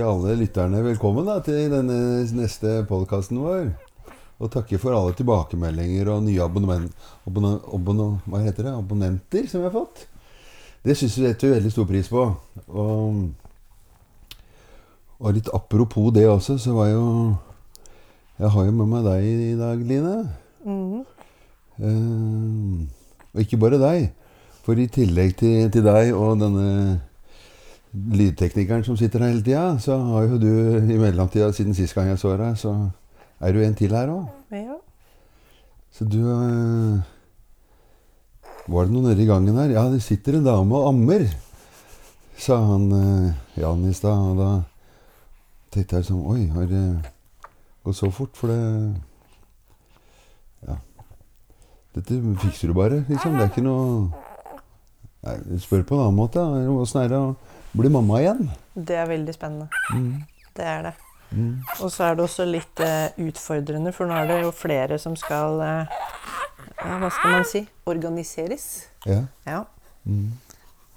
ønske alle lytterne velkommen da, til denne neste podkasten vår. Og takke for alle tilbakemeldinger og nye abonnement, abonne, abonne, det? abonnenter som vi har fått. Det syns vi setter veldig stor pris på. Og, og litt apropos det også, så var jo Jeg har jo med meg deg i dag, Line. Mm. Uh, og ikke bare deg. For i tillegg til, til deg og denne lydteknikeren som sitter her hele tida, så har jo du i mellomtida siden sist gang jeg så deg, så er du en til her òg. Ja. Så du eh, Var det noe nede i gangen her? Ja, det sitter en dame og ammer, sa han eh, Jan i stad. Og da tenkte jeg sånn Oi, har det gått så fort? For det Ja. Dette fikser du bare, liksom. Det er ikke noe Nei, Spør på en annen måte. Åssen er det å bli mamma igjen? Det er veldig spennende. Mm. Det er det. Mm. Og så er det også litt uh, utfordrende, for nå er det jo flere som skal uh, ja, Hva skal man si? Organiseres. Ja. Ja. Mm.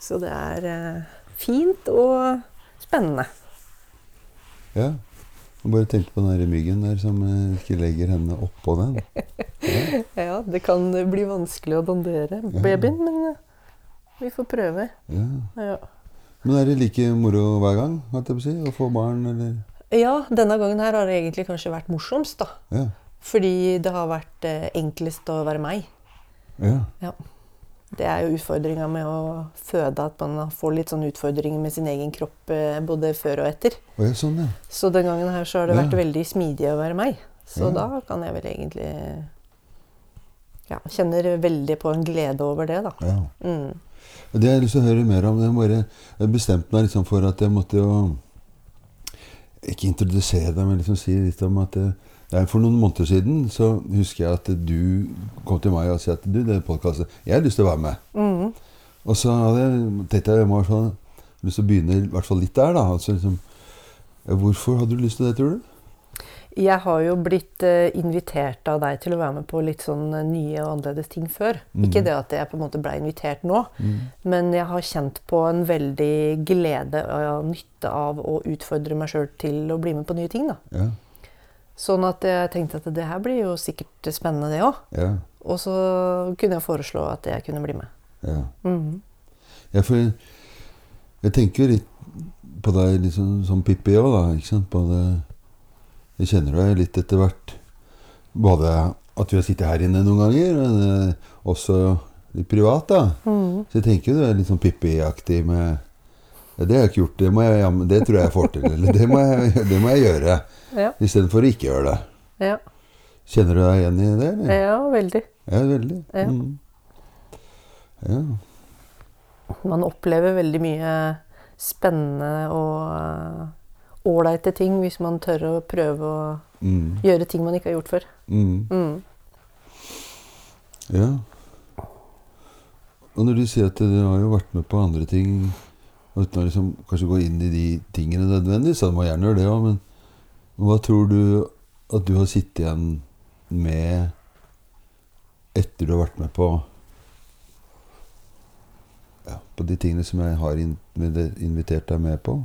Så det er uh, fint og spennende. ja. Jeg bare tenk på den der myggen der som ikke legger henne oppå den. Ja. Ja, det kan bli vanskelig å dandere babyen, men vi får prøve. Ja. Ja. Men er det like moro hver gang si, å få barn, eller? ja, denne gangen her har det egentlig kanskje vært morsomst, da. Ja. Fordi det har vært eh, enklest å være meg. ja. Ja. Det er jo utfordringa med å føde, at man får litt sånn utfordringer med sin egen kropp eh, både før og etter. Å, ja, sånn, ja. Så den gangen her så har det vært veldig smidig å være meg. Så da kan jeg vel egentlig Ja, kjenner veldig på en glede over det, da. ja. Mm. Det har jeg lyst til å høre mer om. Jeg bare bestemte meg liksom for at jeg måtte jo Ikke introdusere deg, men liksom si litt om at er For noen måneder siden så husker jeg at du kom til meg og sa at du, det podkastet Jeg har lyst til å være med. Mm. Og så hadde jeg tenkte jeg jeg må ha lyst til å begynne i hvert fall litt der, da. Altså liksom Hvorfor hadde du lyst til det, tror du? Jeg har jo blitt eh, invitert av deg til å være med på litt sånn eh, nye og annerledes ting før. Mm. Ikke det at jeg på en måte ble invitert nå, men jeg har kjent på en veldig glede og nytte av å utfordre meg sjøl til å bli med på nye ting. da. Ja. Sånn at jeg tenkte at det her blir jo sikkert spennende, det òg. Ja. Og så kunne jeg foreslå at jeg kunne bli med. ja. Mhm. Ja, for jeg, jeg tenker jo litt på deg liksom, som Pippi òg, da. ikke sant? Både, jeg kjenner deg litt etter hvert. Både at vi har sittet her inne noen ganger, men eh, også litt privat. da. Mm. Så jeg tenker du er litt sånn Pippi-aktig med ja, Det har jeg ikke gjort, det, jeg, det tror jeg jeg får til. Eller det må jeg, det må jeg gjøre. Ja. Istedenfor å ikke gjøre det. Ja. Kjenner du deg igjen i det? eller? ja, veldig. Ja, veldig. Ja. Mm. ja. Man opplever veldig mye spennende og ålreite ting hvis man tør å prøve å Mm. gjøre ting man ikke har gjort før. Mm. Mm. Ja. Og når du sier at du har jo vært med på andre ting uten å liksom kanskje gå inn i de tingene nødvendigvis, så du må gjerne gjøre det òg, men hva tror du at du har sittet igjen med etter du har vært med på ja, på de tingene som jeg har invitert deg med på?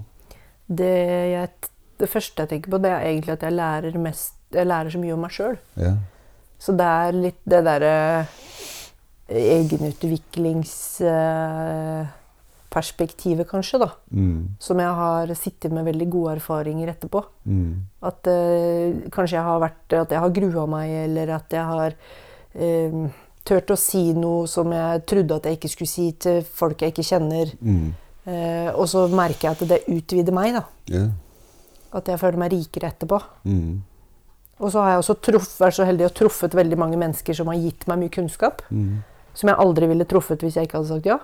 Det, jeg, det første jeg tenker på, det er egentlig at jeg lærer, mest, jeg lærer så mye om meg sjøl. Ja. Så det er litt det derre egenutviklingsperspektivet, kanskje, da. Mm. Som jeg har sittet med veldig gode erfaringer etterpå. Mm. At eh, kanskje jeg har vært At jeg har grua meg, eller at jeg har eh, turt å si noe som jeg trodde at jeg ikke skulle si til folk jeg ikke kjenner. Mm. Eh, og så merker jeg at det utvider meg. da. Yeah. At jeg føler meg rikere etterpå. Mm. Og så har jeg også truff, vært så heldig og truffet veldig mange mennesker som har gitt meg mye kunnskap. Mm. Som jeg aldri ville truffet hvis jeg ikke hadde sagt ja.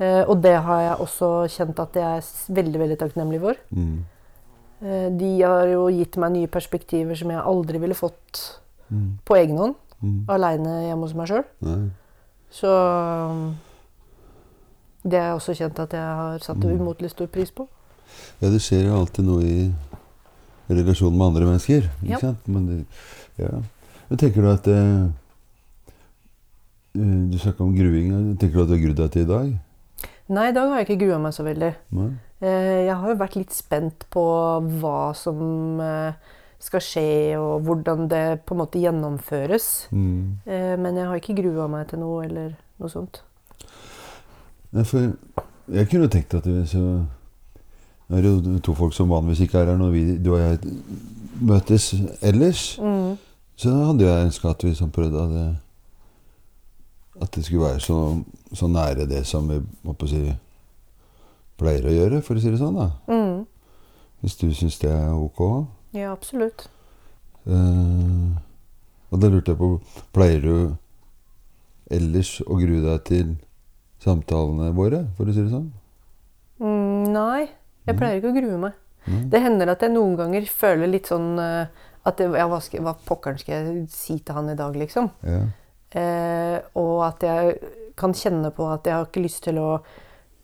Eh, og det har jeg også kjent at jeg er veldig veldig takknemlig for. Mm. Eh, de har jo gitt meg nye perspektiver som jeg aldri ville fått Mm. på egen hånd. Mm. Aleine hjemme hos meg sjøl. Så det har jeg også kjent at jeg har satt Mm. umåtelig stor pris på. Ja, det skjer jo alltid noe i relasjon med andre mennesker. Ikke Ja. sant? Men, det, ja. Men tenker du at eh, eh, Du snakka om gruing. Tenker du at du har grudd deg til i dag? Nei, i dag har jeg ikke grua meg så veldig. Nei? Eh, jeg har jo vært litt spent på hva som eh, skal skje, og hvordan det på en måte gjennomføres. Mm. Eh, men jeg har ikke grua meg til noe eller noe sånt. Nei, for jeg kunne tenkt at hvis jo Nå er det jo to folk som vanligvis ikke er her når vi, du og jeg møtes ellers. Mm. Så hadde jeg ønska at vi sånn prøvde at det, at det skulle være så, så nære det som vi på å si, pleier å gjøre, for å si det sånn. da. Mm. Hvis du syns det er ok. Ja, absolutt. Uh, og da lurte jeg på Pleier du ellers å grue deg til samtalene våre, for å si det sånn? Mm, nei, jeg pleier ikke å grue meg. Mm. Det hender at jeg noen ganger føler litt sånn eh, at det, ja, hva, skal, hva pokkeren skal jeg si til han i dag, liksom? Ja. Eh, og at jeg kan kjenne på at jeg har ikke lyst til å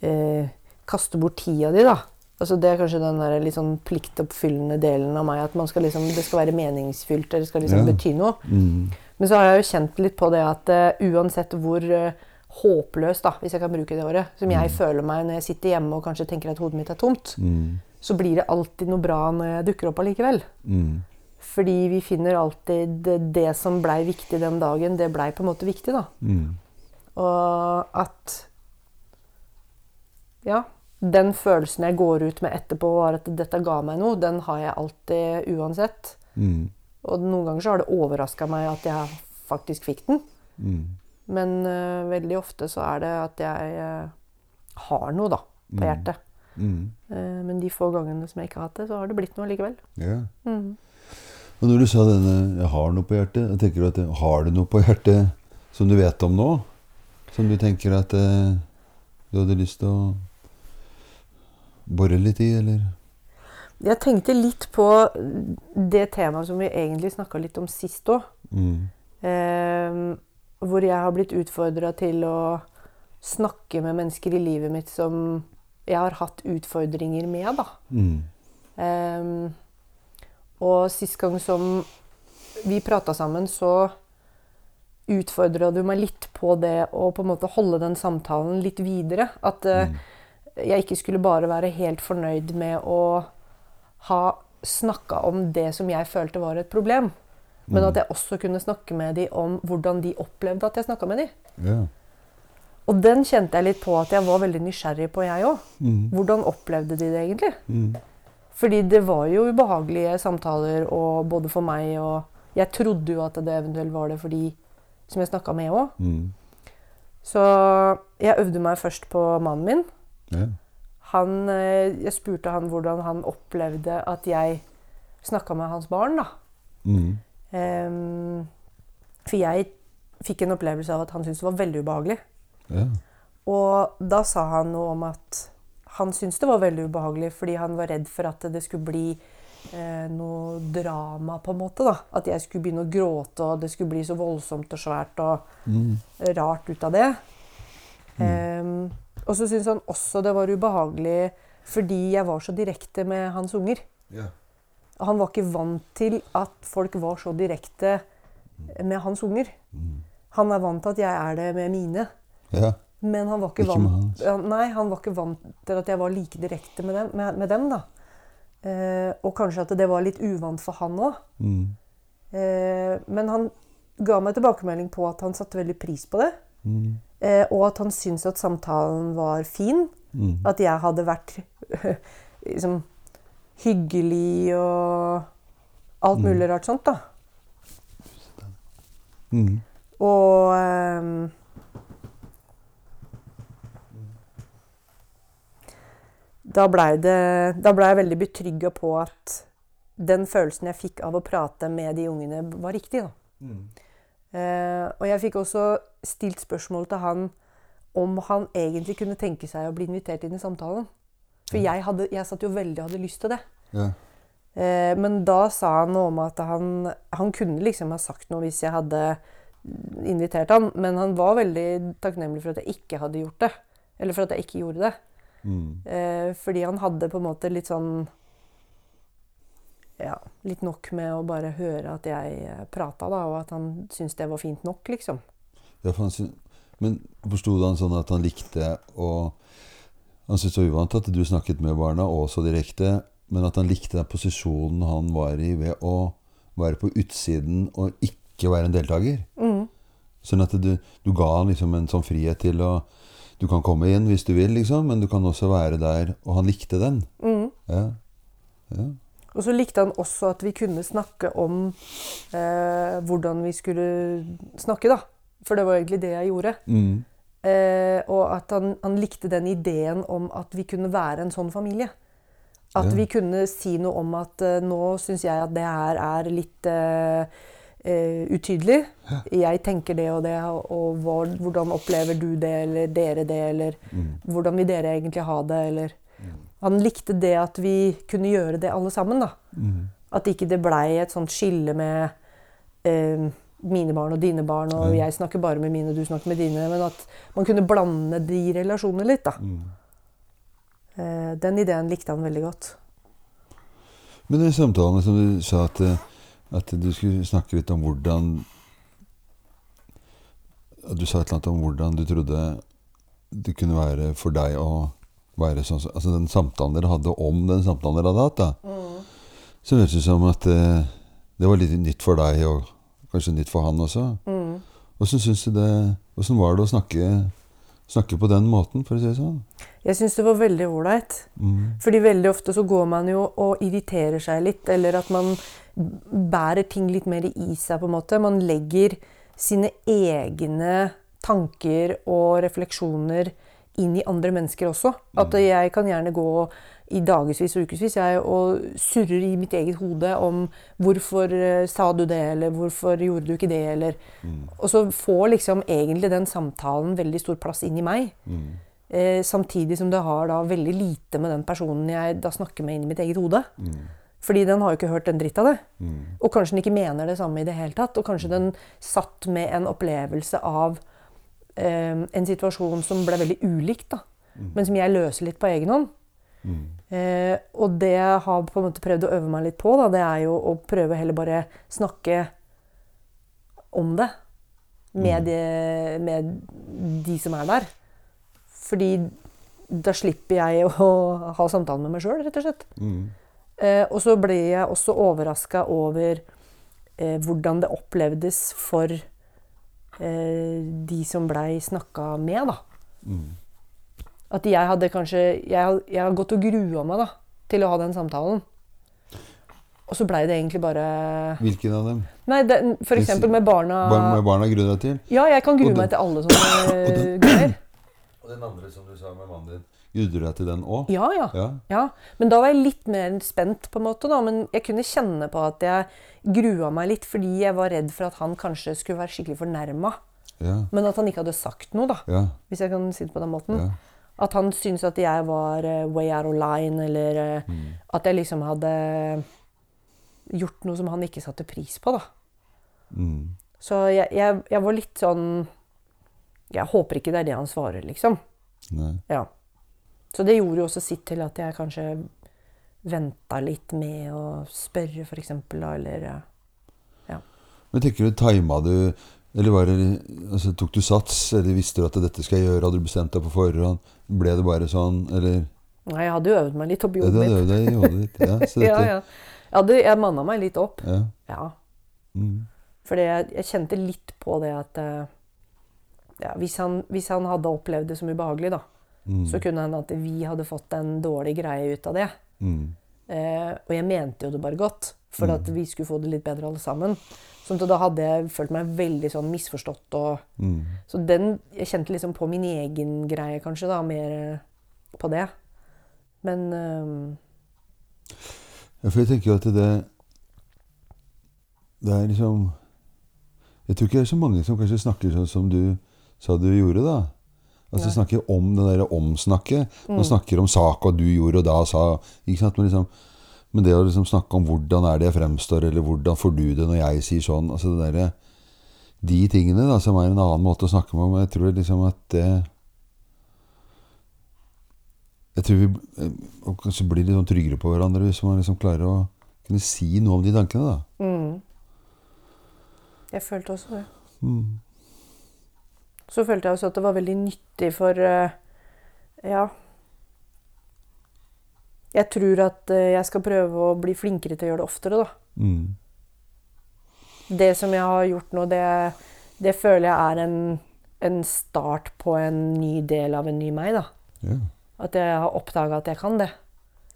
eh, kaste bort tida di, da. Altså Det er kanskje den der litt sånn pliktoppfyllende delen av meg. At man skal liksom, det skal være meningsfylt, eller det skal liksom Ja. bety noe. Mm. Men så har jeg jo kjent litt på det at uh, uansett hvor eh, håpløs, da, hvis jeg kan bruke det året, som jeg føler meg når jeg sitter hjemme og kanskje tenker at hodet mitt er tomt, Mm. så blir det alltid noe bra når jeg dukker opp allikevel. Mm. Fordi vi finner alltid det, det som blei viktig den dagen, det blei på en måte viktig, da. Mm. Og at Ja. Den følelsen jeg går ut med etterpå, var at dette ga meg noe, den har jeg alltid uansett. Mm. Og noen ganger så har det overraska meg at jeg faktisk fikk den. Men uh, veldig ofte så er det at jeg uh, har noe, da, på Mm. hjertet. Mm. Uh, men de få gangene som jeg ikke har hatt det, så har det blitt noe likevel. Ja. Mm. Og når du sa denne 'jeg har noe på hjertet', jeg tenker du at har du noe på hjertet som du vet om nå? Som du tenker at du hadde lyst til å bore litt i, eller? Jeg tenkte litt på det temaet som vi egentlig snakka litt om sist òg. Mm. Eh, hvor jeg har blitt utfordra til å snakke med mennesker i livet mitt som jeg har hatt utfordringer med. da. Mm. Um, og sist gang som vi prata sammen, så utfordra du meg litt på det å på en måte holde den samtalen litt videre. At uh, Mm. jeg ikke skulle bare være helt fornøyd med å ha snakka om det som jeg følte var et problem. Men Mm. at jeg også kunne snakke med dem om hvordan de opplevde at jeg snakka med dem. Ja. Og den kjente jeg litt på at jeg var veldig nysgjerrig på, jeg òg. Mm. Hvordan opplevde de det egentlig? Mm. Fordi det var jo ubehagelige samtaler og både for meg og Jeg trodde jo at det eventuelt var det for de som jeg snakka med òg. Mm. Så jeg øvde meg først på mannen min. Ja. Han, eh, jeg spurte han hvordan han opplevde at jeg snakka med hans barn. da. Mm. Ehm, for jeg fikk en opplevelse av at han syntes det var veldig ubehagelig. Ja. Og da sa han noe om at han syntes det var veldig ubehagelig fordi han var redd for at det skulle bli eh, noe drama, på en måte. da. At jeg skulle begynne å gråte, og det skulle bli så voldsomt og svært og Mm. rart ut av det. Ehm, og så syntes han også det var ubehagelig fordi jeg var så direkte med hans unger. Ja. Han var ikke vant til at folk var så direkte med hans unger. Han er vant til at jeg er det med mine. ja. Men han var ikke, Ikke vant, nei, han var ikke vant til at jeg var like direkte med dem. Med, med dem da. Eh, og kanskje at det var litt uvant for han òg. Mm. Eh, men han ga meg tilbakemelding på at han satte veldig pris på det. Mm. Eh, og at han syntes at samtalen var fin. Mm. At jeg hadde vært liksom, hyggelig og alt mulig rart sånt, da. Mm. Og um, Da blei ble jeg veldig betrygga på at den følelsen jeg fikk av å prate med de ungene, var riktig. da. Mm. Uh, og jeg fikk også stilt spørsmål til han om han egentlig kunne tenke seg å bli invitert inn i samtalen. For jeg, hadde, jeg satt jo veldig og hadde lyst til det. Ja. Eh, men da sa han noe om at han, han kunne liksom ha sagt noe hvis jeg hadde invitert han, men han var veldig takknemlig for at jeg ikke hadde gjort det. Eller for at jeg ikke gjorde det. Mm. Eh, fordi han hadde på en måte litt sånn Ja, litt nok med å bare høre at jeg prata, da, og at han syntes det var fint nok, liksom. Ja, for han syn- men forsto han sånn at han likte å Han syntes det var uvant at du snakket med barna, og så direkte, men at han likte den posisjonen han var i ved å være på utsiden og ikke være en deltaker. Mm. Sånn at du, du ga han liksom en sånn frihet til å Du kan komme inn hvis du vil, liksom, men du kan også være der. Og han likte den. Mm. Ja. ja. Og så likte han også at vi kunne snakke om eh, hvordan vi skulle snakke, da. For det var egentlig det jeg gjorde. Mm. Eh, og at han, han likte den ideen om at vi kunne være en sånn familie. At Ja. vi kunne si noe om at eh, nå syns jeg at det her er litt eh, utydelig. utydelig. Jeg tenker det og det, og hvor, hvordan opplever du det, eller dere det, eller Mm. hvordan vil dere egentlig ha det, eller Han likte det at vi kunne gjøre det alle sammen, da. Mm. At ikke det blei et sånt skille med eh, mine barn og dine barn, og Ja. jeg snakker bare med mine, og du snakker med dine. Men at man kunne blande de relasjonene litt, da. Mm. Eh, den ideen likte han veldig godt. Men den samtalen som du sa at, eh, at du skulle snakke litt om hvordan at Du sa et eller annet om hvordan du trodde det kunne være for deg å være sånn Altså den samtalen dere hadde om den samtalen dere hadde hatt, da. Så høres det ut som at eh, det var litt nytt for deg, og kanskje nytt for han også. Mm. Åssen syns du det Åssen var det å snakke, snakke på den måten, for å si det sånn? Jeg syns det var veldig ålreit. Mm. Fordi veldig ofte så går man jo og irriterer seg litt, eller at man bærer ting litt mer i seg, på en måte. Man legger sine egne tanker og refleksjoner inn i andre mennesker også. At jeg kan gjerne gå i dagevis og ukevis og surrer i mitt eget hode om hvorfor eh, sa du det, eller hvorfor gjorde du ikke det, eller Og så får liksom egentlig den samtalen veldig stor plass inn i meg. Mm. Eh, samtidig som det har da veldig lite med den personen jeg da snakker med inn i mitt eget hode. Mm. Fordi den har jo ikke hørt en dritt av det. Mm. Og kanskje den ikke mener det samme i det hele tatt. Og kanskje den satt med en opplevelse av eh, en situasjon som ble veldig ulikt, da. Men som jeg løser litt på egen hånd. Mm. Eh, og det jeg har på en måte prøvd å øve meg litt på, da, det er jo å prøve heller bare snakke om det med, de, med de som er der. Fordi da slipper jeg å ha samtalen med meg sjøl, rett og slett. Mm. Eh, og så ble jeg også overraska over eh, hvordan det opplevdes for eh, de som blei snakka med, da. Mm. At jeg hadde kanskje Jeg, jeg har gått og grua meg da, til å ha den samtalen. Og så blei det egentlig bare Hvilken av dem? Nei, det, for eksempel med barna Barn med barna gruer deg til? Ja, jeg kan grue den- meg til alle sånne eh, greier. Og den andre som du sa med mannen din, grudde du deg til den òg? Ja, ja. Ja. Ja, men da var jeg litt mer spent, på en måte. da, Men jeg kunne kjenne på at jeg grua meg litt fordi jeg var redd for at han kanskje skulle være skikkelig fornærma. Ja. Men at han ikke hadde sagt noe, da, Ja. hvis jeg kan si det på den måten. At han syntes at jeg var eh, way out of line, eller eh, Mm. at jeg liksom hadde gjort noe som han ikke satte pris på, da. Mm. Så jeg, jeg, jeg var litt sånn Jeg håper ikke det er det han svarer, liksom. Ja. Så det gjorde jo også sitt til at jeg kanskje venta litt med å spørre, eksempel, da, eller ja. Men tenker du, tima du Eller var det, altså, tok du sats, eller visste du at dette skal jeg gjøre? Hadde du bestemt deg på forhånd? Ble det bare sånn, eller Nei, jeg hadde jo øvd meg litt opp i Ja, hodet det mitt. hadde jeg i hodet ditt. Ja, så Ja, dette, ja. Jeg, hadde, jeg manna meg litt opp. ja. Ja. Mm. For jeg, jeg kjente litt på det at eh, ja, hvis, han, hvis han hadde opplevd det som ubehagelig, da, Mm. så kunne hende at vi hadde fått en dårlig greie ut av det. Mm. Eh, og jeg mente jo det bare godt, for Mm. at vi skulle få det litt bedre alle sammen. Sånn at da hadde jeg følt meg veldig sånn misforstått. Og, Mm. så den, jeg kjente liksom på min egen greie, kanskje, da, mer eh, på det. Men um... Ja, for jeg tenker jo at det Det er liksom Jeg tror ikke det er så mange som kanskje snakker sånn som du sa du gjorde, da. Altså Nei. snakker om det derre omsnakket. Man Mm. snakker om sak og du gjorde og da sa ikke sant? Men, liksom, men det å liksom snakke om hvordan er det jeg fremstår, eller hvordan får du det når jeg sier sånn altså det der, De tingene da, som er en annen måte å snakke med om. Jeg tror liksom at det Jeg tror vi eh, kanskje blir litt sånn tryggere på hverandre hvis man liksom klarer å kunne si noe om de tankene. da. mm. Jeg følte også det. Mm. Så følte jeg også at det var veldig nyttig for eh, Ja. Jeg tror at eh, jeg skal prøve å bli flinkere til å gjøre det oftere, da. Mm. Det som jeg har gjort nå, det, det føler jeg er en, en start på en ny del av en ny meg, da. Yeah. At jeg har oppdaga at jeg kan det.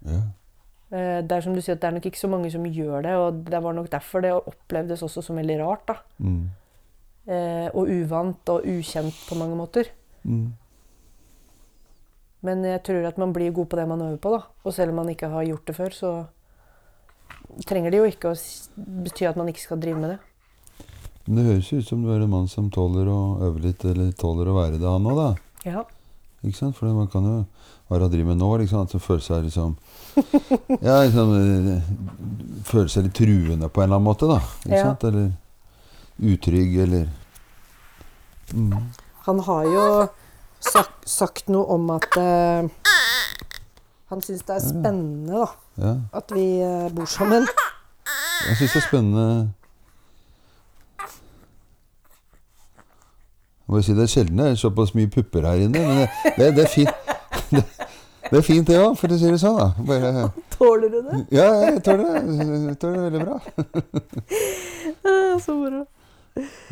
Eh, Det er som du sier, at det er nok ikke så mange som gjør det, og det var nok derfor det opplevdes også som veldig rart. da. Mm. Eh, og uvant og ukjent på mange måter. Mm. Men jeg tror at man blir god på det man øver på. da. Og selv om man ikke har gjort det før, så trenger det jo ikke å bety at man ikke skal drive med det. Men det høres jo ut som du er en mann som tåler å øve litt, eller tåler å være det, han òg, da. Ja. Ikke sant? For man kan jo være å drive med nå, liksom, at man føler seg liksom Ja, liksom eh, Føler seg litt truende på en eller annen måte, da. Ikke Ja. sant? Eller utrygg, eller mm. Han har jo sagt, sagt noe om at uh, han syns det er spennende da, Ja. at vi uh, bor sammen. Jeg syns det er spennende Jeg må si Det er sjelden det er såpass mye pupper her inne, men det, det, det er fint. Det, det er fint, det òg, for å si det sånn. da. Bare, Tåler du det? ja, jeg tåler det. Jeg tåler det veldig bra. Ah, Så moro.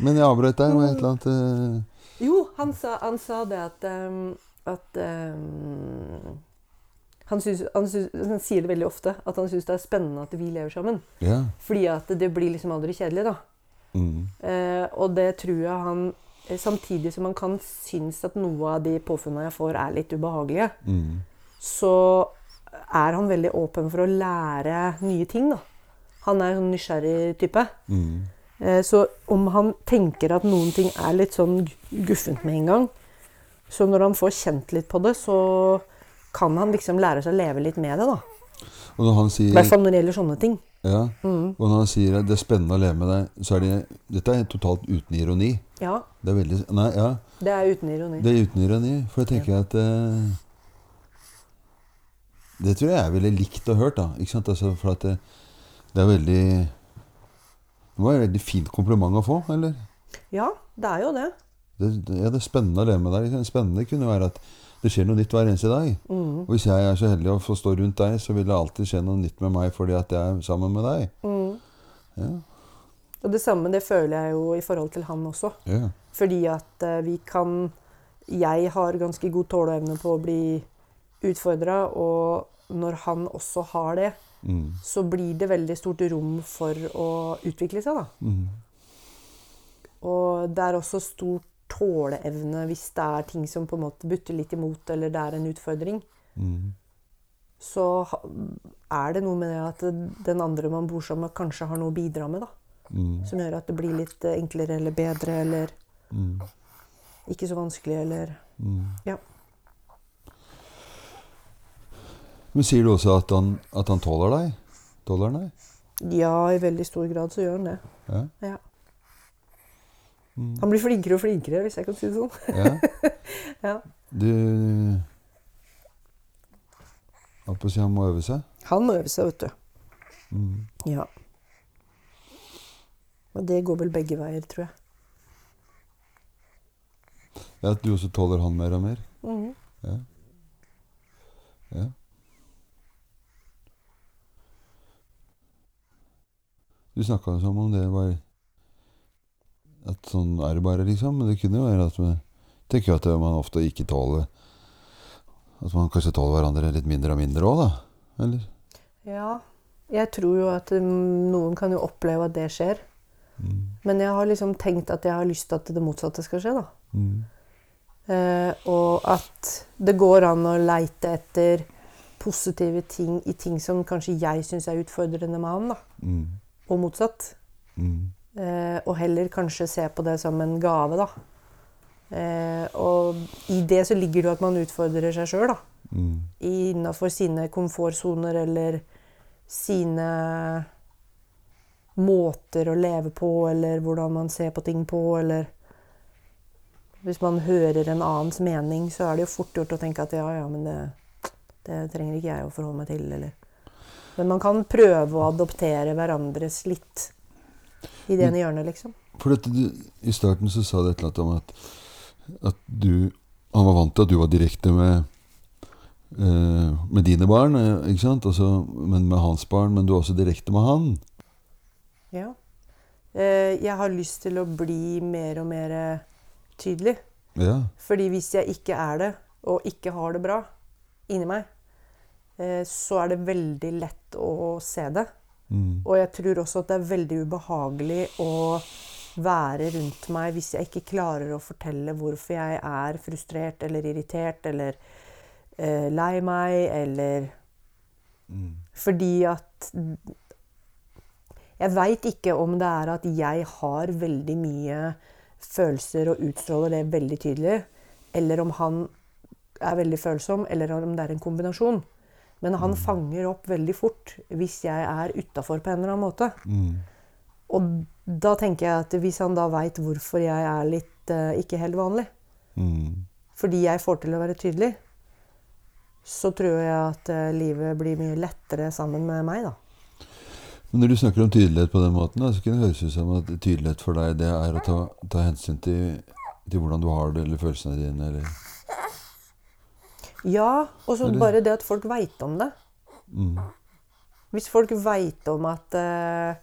Men jeg avbrøt deg med et eller annet eh, Jo, han sa, han sa det at, um, at um, han, synes, han, synes, han sier det veldig ofte, at han syns det er spennende at vi lever sammen. Ja. Fordi at det blir liksom aldri kjedelig, da. Mm. Eh, og det tror jeg han eh, Samtidig som han kan synes at noe av de påfunnene jeg får, er litt ubehagelige, Mm. så er han veldig åpen for å lære nye ting, da. Han er en nysgjerrig type. Mm. Eh, Så om han tenker at noen ting er litt sånn guffent med en gang, så når han får kjent litt på det, så kan han liksom lære seg å leve litt med det. da. Og når han I hvert fall når det gjelder sånne ting. Ja, Mm. og når han sier at det er spennende å leve med deg, så er det Dette er totalt uten ironi. Ja, Det er veldig Nei, ja. det er uten ironi. Det er uten ironi. For jeg tenker at eh, Det tror jeg er veldig likt ha hørt, da. Ikke sant? Altså, for at det, det er veldig Det var et veldig fint kompliment å få, eller? Ja, det er jo det. Det, det, ja, det er spennende å leve med deg. Spennende kunne være at det skjer noe nytt hver eneste dag. Mm. Og hvis jeg er så heldig å få stå rundt deg, så vil det alltid skje noe nytt med meg fordi at jeg er sammen med deg. Mm. Ja. Og det samme det føler jeg jo i forhold til han også. Ja. Fordi at eh, vi kan Jeg har ganske god tåleevne på å bli utfordra, og når han også har det, Mm. så blir det veldig stort rom for å utvikle seg, da. Mm. Og det er også stor tåleevne hvis det er ting som på en måte butter litt imot, eller det er en utfordring. Mm. Så er det noe med det at den andre man bor sammen med, kanskje har noe å bidra med, da. Mm. Som gjør at det blir litt eh, enklere eller bedre, eller Mm. ikke så vanskelig, eller Mm. Ja. Men sier du også at han, at han tåler deg? Tåler han deg? Ja, i veldig stor grad så gjør han det. Ja. Ja. Mm. Han blir flinkere og flinkere, hvis jeg kan si det sånn. ja. Ja. Du Holdt på å si han må øve seg? Han må øve seg, vet du. Mm. Ja. Og det går vel begge veier, tror jeg. Ja, At du også tåler han mer og mer? Mm. Ja. ja. Du snakka som om det var At sånn er det bare, liksom. Men det kunne jo være at man tenker at man ofte ikke tåler At man kanskje tåler hverandre litt mindre og mindre òg, da. Eller? Ja. Jeg tror jo at um, noen kan jo oppleve at det skjer. Mm. Men jeg har liksom tenkt at jeg har lyst til at det motsatte skal skje, da. Mm. Eh, og at det går an å leite etter positive ting i ting som kanskje jeg syns er utfordrende med han, da. Mm. Og motsatt. Mm. Eh, og heller kanskje se på det som en gave, da. Eh, og i det så ligger det jo at man utfordrer seg sjøl, da. Mm. Innafor sine komfortsoner eller sine måter å leve på, eller hvordan man ser på ting på, eller Hvis man hører en annens mening, så er det jo fort gjort å tenke at ja, ja, men det, det trenger ikke jeg å forholde meg til, eller Men man kan prøve å adoptere hverandres litt i det ene hjørnet, liksom. For dette, du, I starten så sa du et eller annet om at, at du Han var vant til at du var direkte med eh, med dine barn, eh, ikke sant? Også, men med hans barn, men du er også direkte med han. Ja. Eh, jeg har lyst til å bli mer og mer tydelig. Ja. Fordi hvis jeg ikke er det, og ikke har det bra inni meg, så er det veldig lett å se det. Mm. Og jeg tror også at det er veldig ubehagelig å være rundt meg hvis jeg ikke klarer å fortelle hvorfor jeg er frustrert eller irritert eller eh, lei meg eller Mm. Fordi at Jeg veit ikke om det er at jeg har veldig mye følelser og utstråler det veldig tydelig, eller om han er veldig følsom, eller om det er en kombinasjon. Men han fanger opp veldig fort hvis jeg er utafor på en eller annen måte. Mm. Og da tenker jeg at hvis han da veit hvorfor jeg er litt uh, ikke helt vanlig, Mm. fordi jeg får til å være tydelig, så tror jeg at uh, livet blir mye lettere sammen med meg, da. Men når du snakker om tydelighet på den måten, da, så kan det høres ut som at tydelighet for deg det er å ta, ta hensyn til, til hvordan du har det, eller følelsene dine, eller Ja, og så bare det at folk veit om det. mm. Hvis folk veit om at eh,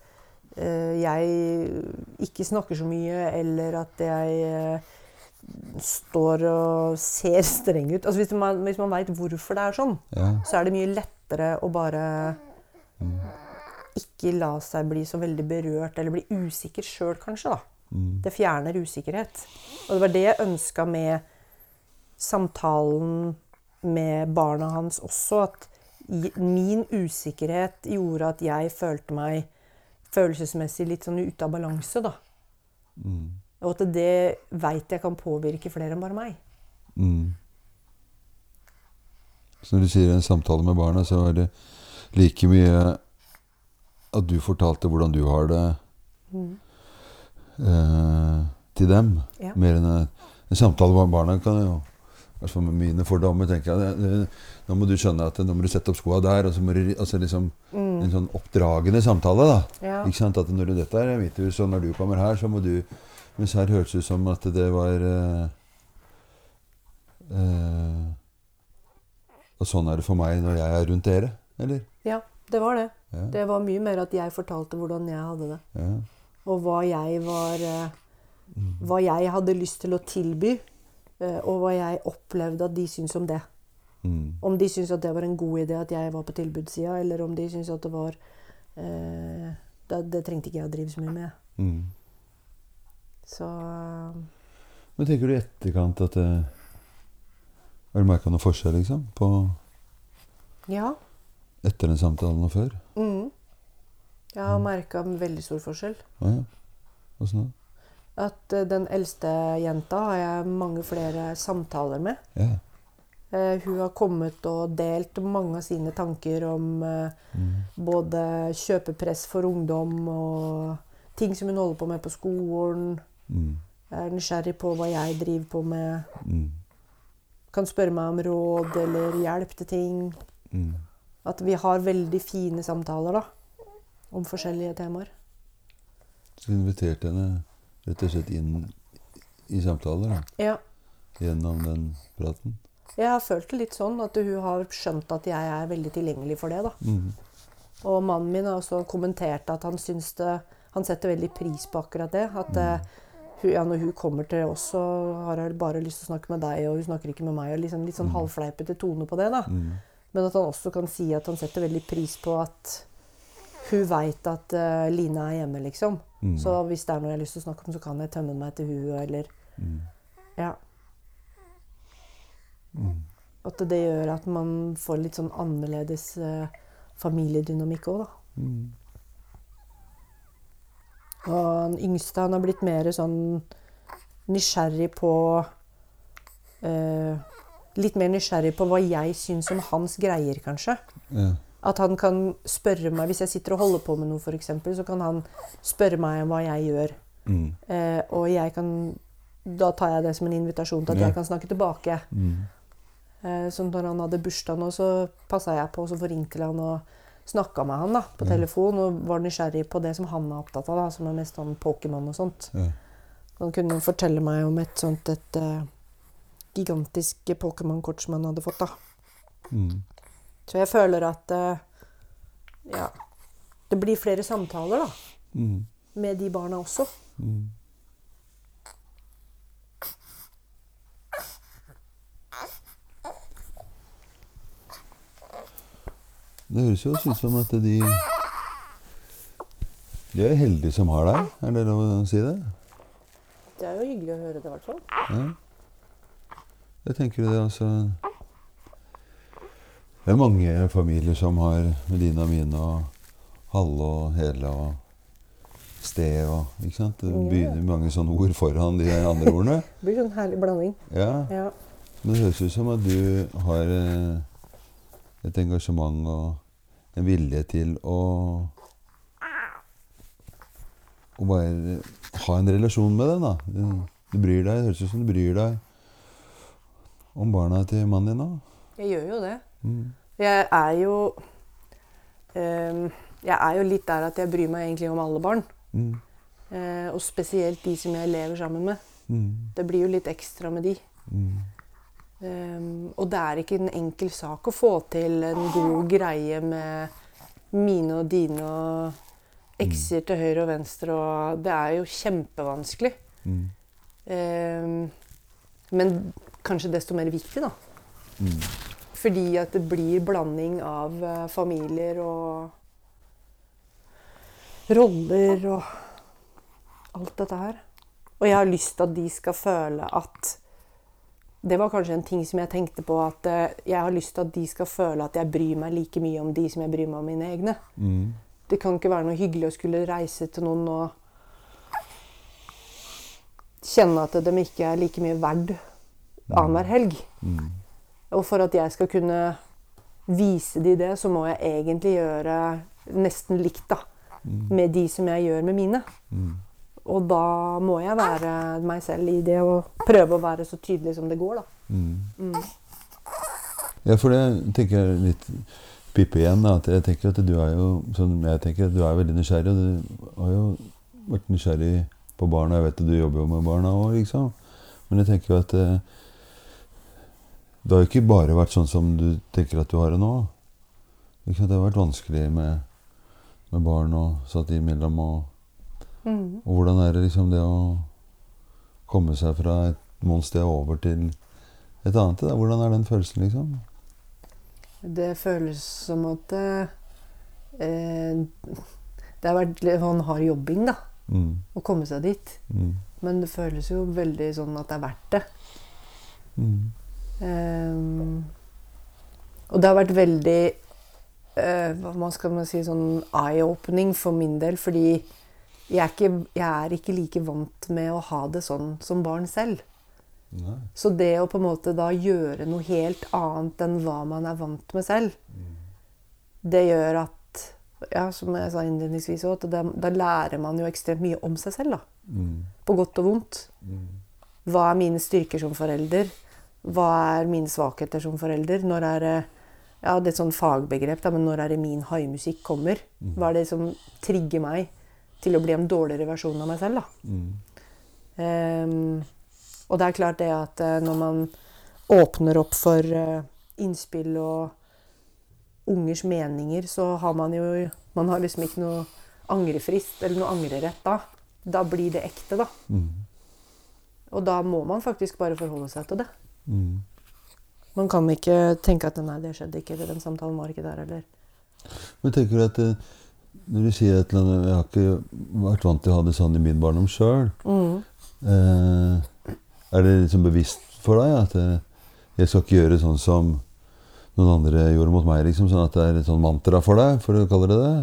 jeg ikke snakker så mye, eller at jeg uh, står og ser streng ut altså Hvis man, hvis man veit hvorfor det er sånn, Ja. så er det mye lettere å bare Mm. ikke la seg bli så veldig berørt, eller bli usikker sjøl, kanskje. da. Mm. Det fjerner usikkerhet. Og det var det jeg ønska med samtalen med barna hans også. At min usikkerhet gjorde at jeg følte meg følelsesmessig litt sånn ute av balanse. da. Mm. Og at det veit jeg kan påvirke flere enn bare meg. Mm. Så når du sier en samtale med barna, så er det like mye at du fortalte hvordan du har det eh, til dem. Ja. Mer enn en, en samtale med barna kan jo hvert fall med mine fordommer tenker jeg, Nå må du skjønne at nå må du sette opp skoa der. Og så må du, altså liksom En sånn oppdragende samtale. da. Ja. Ikke sant? At når du, dette er mitt hus, og når du kommer her, så må du Mens her hørtes det ut som at det var eh, eh, Og sånn er det for meg når jeg er rundt dere, eller? ja, det var det. Ja. Det var mye mer at jeg fortalte hvordan jeg hadde det. ja. Og hva jeg var eh, Hva jeg hadde lyst til å tilby. Eh, Og hva jeg opplevde at de syntes om det. Mm. Om de syntes at det var en god idé at jeg var på tilbudssida, eller om de syntes at det var eh, det, det trengte ikke jeg å drive så mye med. Mm. Så Men tenker du i etterkant at det Har du merka noe forskjell, liksom? På ja. etter den samtalen og før? Mm. Jeg har merka veldig stor forskjell. Ja, ja. Åssen da? At eh, den eldste jenta har jeg mange flere samtaler med. Ja. Uh, hun har kommet og delt mange av sine tanker om uh, Mm. både kjøpepress for ungdom og ting som hun holder på med på skolen. Mm. Er nysgjerrig på hva jeg driver på med. Mm. Kan spørre meg om råd eller hjelp til ting. Mm. At vi har veldig fine samtaler da, om forskjellige temaer. Så du inviterte henne rett og slett inn i samtaler da, Ja, gjennom den praten? jeg har følt det litt sånn at hun har skjønt at jeg er veldig tilgjengelig for det. da. Mm. Og mannen min har også kommentert at han syns det Han setter veldig pris på akkurat det. At mm. hun, ja, når hun kommer til oss, så har hun bare lyst til å snakke med deg, og hun snakker ikke med meg. og liksom Litt sånn halvfleipete tone på det. da. Mm. Men at han også kan si at han setter veldig pris på at hun veit at uh, Line er hjemme, liksom. Mm. Så hvis det er noe jeg har lyst til å snakke om, så kan jeg tømme meg til huet eller Mm. Ja. Mm. At det gjør at man får litt sånn annerledes eh, familiedynamikk òg, da. Mm. Og den yngste han har blitt mer sånn nysgjerrig på eh, Litt mer nysgjerrig på hva jeg syns om hans greier, kanskje. Ja. At han kan spørre meg Hvis jeg sitter og holder på med noe, for eksempel, så kan han spørre meg om hva jeg gjør. Mm. Eh, og jeg kan Da tar jeg det som en invitasjon til at Ja. jeg kan snakke tilbake. Mm. Eh, så når han hadde bursdag nå, så passa jeg på og så forringte han og snakka med han da, på Ja. telefon og var nysgjerrig på det som han er opptatt av, da, som er mest sånn Pokémon og sånt. Ja. Han kunne fortelle meg om et sånt et eh, gigantisk Pokémon-kort som han hadde fått. da. Mm. Så jeg føler at eh, ja, det blir flere samtaler da, Mm. med de barna også. Mm. Det høres jo ut som at de De er heldige som har deg. Er det lov å si det? Det er jo hyggelig å høre det, i hvert fall. Ja. Jeg tenker det altså Det er mange familier som har Medina mine og Halle og Hele og Sted og Ikke sant? Det begynner mange sånne ord foran de andre ordene. Det blir sånn herlig blanding. Ja. Ja. Men det høres ut som at du har eh, et engasjement og en vilje til å Å bare ha en relasjon med den, da. Du, du bryr deg, Det høres ut som du bryr deg om barna til mannen din òg. Jeg gjør jo det. Mm. Jeg er jo um, Jeg er jo litt der at jeg bryr meg egentlig om alle barn. Mm. Uh, og spesielt de som jeg lever sammen med. Mm. Det blir jo litt ekstra med de. Mm. Ehm, og det er ikke en enkel sak å få til en god greie med mine og dine og ekser til høyre og venstre. Og det er jo kjempevanskelig. Mm. Ehm, men kanskje desto mer viktig, da. Mm. Fordi at det blir blanding av eh, familier og roller og alt dette her. Og jeg har lyst til at de skal føle at Det var kanskje en ting som jeg tenkte på at eh, jeg har lyst til at de skal føle at jeg bryr meg like mye om de som jeg bryr meg om mine egne. Mm. Det kan ikke være noe hyggelig å skulle reise til noen og kjenne at de ikke er like mye verd annenhver helg. Mm. Og for at jeg skal kunne vise de det, så må jeg egentlig gjøre nesten likt da, Mm. med de som jeg gjør med mine. Mm. Og da må jeg være meg selv i det og prøve å være så tydelig som det går. da. Mm. Mm. Ja, for det tenker jeg litt Pippe igjen. da, at Jeg tenker at du er jo sånn, jeg tenker at du er veldig nysgjerrig. Og du har jo vært nysgjerrig på barna. Jeg vet at du jobber jo med barna òg, liksom. Men jeg tenker jo at eh, det har jo ikke bare vært sånn som du tenker at du har det nå. Det har vært vanskelig med, med barn og satt imellom. Og, Mm. og hvordan er det liksom det å komme seg fra et noen sted over til et annet? Da? Hvordan er den følelsen, liksom? Det føles som at eh, eh, det har vært litt sånn hard jobbing da, Mm. å komme seg dit. Mm. Men det føles jo veldig sånn at det er verdt det. Mm. Ehm, og det har vært veldig uh, Hva skal man si sånn eye-opening for min del. Fordi jeg er, ikke, jeg er ikke like vant med å ha det sånn som barn selv. Nei. Så det å på en måte da gjøre noe helt annet enn hva man er vant med selv, det gjør at ja, som jeg sa innledningsvis også, da, da lærer man jo ekstremt mye om seg selv. da. Mm. På godt og vondt. Mm. Hva er mine styrker som forelder? Hva er mine svakheter som forelder? Når er det ja, det er et sånn fagbegrep, da, men når er det min haimusikk kommer? Hva er det som trigger meg til å bli en dårligere versjon av meg selv? da? Mm. Um, og det er klart det at eh, når man åpner opp for eh, innspill og ungers meninger, så har man jo Man har liksom ikke noe angrefrist eller noe angrerett da. Da blir det ekte, da. Mm. Og da må man faktisk bare forholde seg til det. Mm. Man kan ikke tenke at nei, det skjedde ikke, eller den samtalen var ikke der, eller Men tenker du at eh, når du sier et eller annet Jeg har ikke vært vant til å ha det sånn i min barndom sjøl. Eh, er det liksom bevisst for deg at eh, jeg skal ikke gjøre sånn som noen andre gjorde mot meg? liksom Sånn at det er et sånn mantra for deg, for å kalle det det?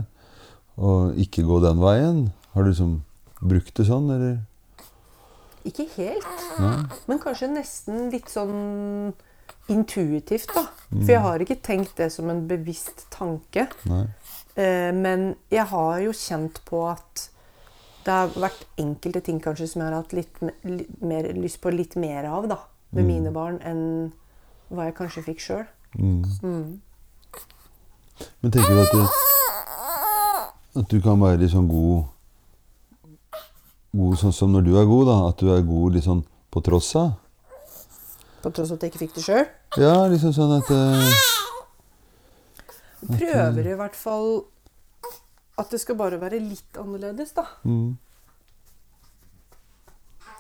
Og ikke gå den veien? Har du liksom brukt det sånn, eller? Ikke helt, Nei? men kanskje nesten litt sånn intuitivt, da. For jeg har ikke tenkt det som en bevisst tanke. Eh, men jeg har jo kjent på at det har vært enkelte ting kanskje som jeg har hatt litt, litt mer lyst på litt mer av da, med Mm. mine barn enn hva jeg kanskje fikk sjøl. Mm. Mm. Men tenker du at du, at du kan være litt sånn god God sånn som når du er god, da? At du er god sånn på tross av? På tross av at jeg ikke fikk det sjøl. Ja, liksom sånn at uh, Prøver i hvert fall at det skal bare være litt annerledes, da. Mm.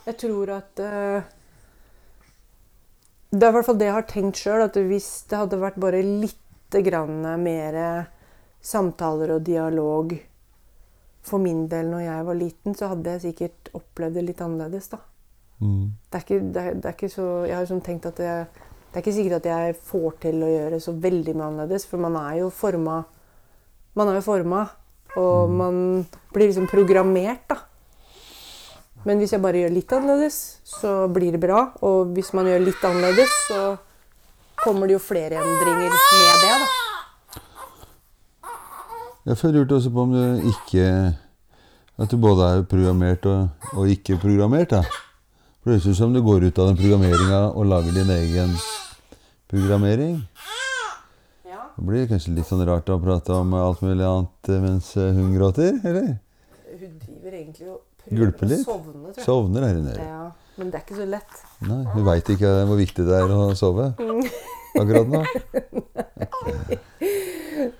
Jeg tror at uh, Det er i hvert fall det jeg har tenkt sjøl. At hvis det hadde vært bare litt grann mer samtaler og dialog for min del når jeg var liten, så hadde jeg sikkert opplevd det litt annerledes. da. Mm. Det er ikke, det er, det er ikke så Jeg har liksom tenkt at det, det er ikke sikkert at jeg får til å gjøre så veldig mye annerledes, for man er jo forma Man er jo forma, og man blir liksom programmert, da. Men hvis jeg bare gjør litt annerledes, så blir det bra. Og hvis man gjør litt annerledes, så kommer det jo flere endringer med det, da. Jeg lurte også på om du ikke At du både er programmert og, og ikke programmert. da. For Det høres ut som du går ut av den programmeringa og lager din egen programmering. Ja. Det blir kanskje litt sånn rart å prate om alt mulig annet mens hun gråter, eller? Hun driver egentlig og Gulper litt? å sovne, tror jeg. Sovner her nede. Ja, men det er ikke så lett. Nei, Hun veit ikke hvor viktig det er å sove akkurat nå.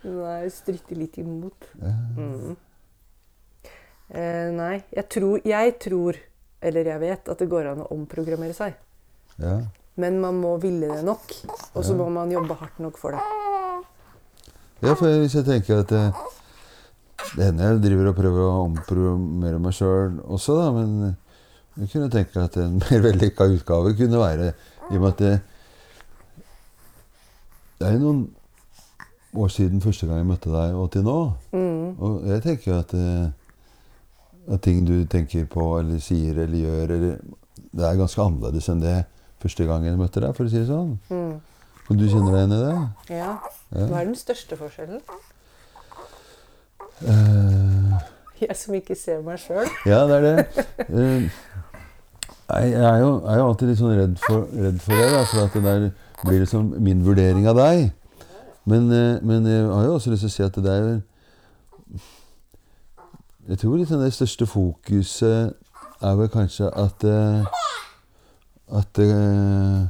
Nei, stritter litt imot. Mm. Eh, nei, jeg tror, jeg tror, eller jeg vet, at det går an å omprogrammere seg. Ja. Men man må ville det nok, og så må man jobbe hardt nok for det. Ja, for hvis jeg tenker at eh, Det hender jeg driver og prøver å omprogrammere meg sjøl også, da, men jeg kunne tenke at en mer vellykka utgave kunne være I og med at det, det er noen år siden første gang jeg møtte deg, og til nå. Mm. Og jeg tenker at, eh, at ting du tenker på eller sier eller gjør eller, Det er ganske annerledes enn det første gang jeg møtte deg, for å si det sånn. Mm. Og du kjenner deg igjen i det? Ja. Ja. Hva er den største forskjellen? Uh, Jeg som ikke ser meg sjøl. Ja, det er det. Uh, jeg er jo, er jo alltid litt sånn redd for, redd for det, da, for at det der blir liksom min vurdering av deg. Men, eh, men jeg har jo også lyst til å si at det er Jeg tror liksom det største fokuset er vel kanskje at eh, At eh,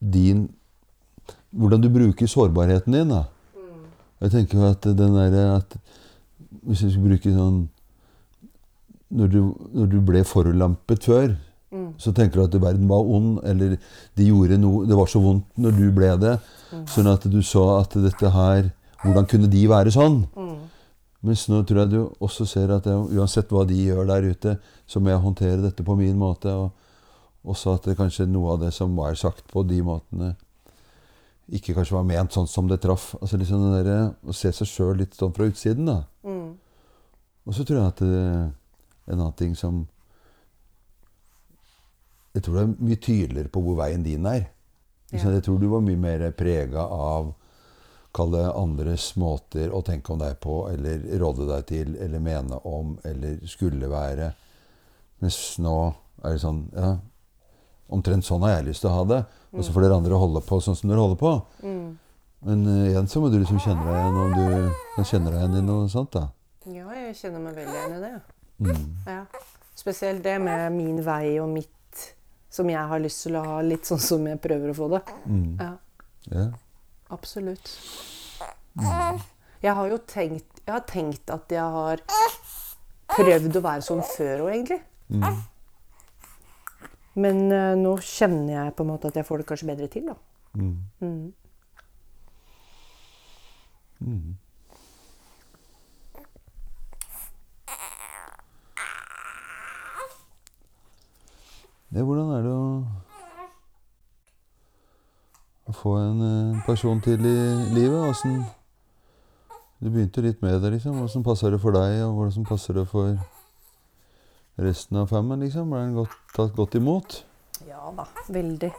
din Hvordan du bruker sårbarheten din, da. Jeg tenker jo at den derre at Hvis vi skulle bruke sånn når du, når du ble forulampet før, Mm. så tenker du at verden var ond, eller de gjorde noe Det var så vondt når du ble det. Sånn at du så at dette her Hvordan kunne de være sånn? Mm. Mens nå tror jeg du også ser at jeg, uansett hva de gjør der ute, så må jeg håndtere dette på min måte. Og også at det kanskje noe av det som var sagt på de måtene, ikke kanskje var ment sånn som det traff. Altså liksom det der, Å se seg sjøl litt sånn fra utsiden, da. Mm. Og så tror jeg at det, en annen ting som Jeg tror du er mye tydeligere på hvor veien din er. Ja. Jeg tror du var mye mer prega av Kall det andres måter å tenke om deg på, eller råde deg til, eller mene om, eller skulle være. Mens nå er det sånn Ja, omtrent sånn har jeg lyst til å ha det. Og så får dere andre holde på sånn som dere holder på. Mm. Men uh, igjen så må du liksom kjenne deg igjen om du kan kjenne deg igjen i noe sånt, da. Ja, jeg kjenner meg veldig igjen i det. Mm. Ja. Spesielt det med min vei og mitt som jeg har lyst til å ha litt sånn som jeg prøver å få det. Mm. Ja, Yeah. absolutt. Jeg har jo tenkt, jeg har tenkt at jeg har prøvd å være sånn før òg, egentlig. Mm. Men uh, nå kjenner jeg på en måte at jeg får det kanskje bedre til. da. Mm. Det, hvordan er det å, å få en eh, person til i livet? Åssen Du begynte litt med det, liksom. Åssen passer det for deg, og hvordan passer det for resten av fammen, liksom? Ble den godt, tatt godt imot? Ja da, veldig.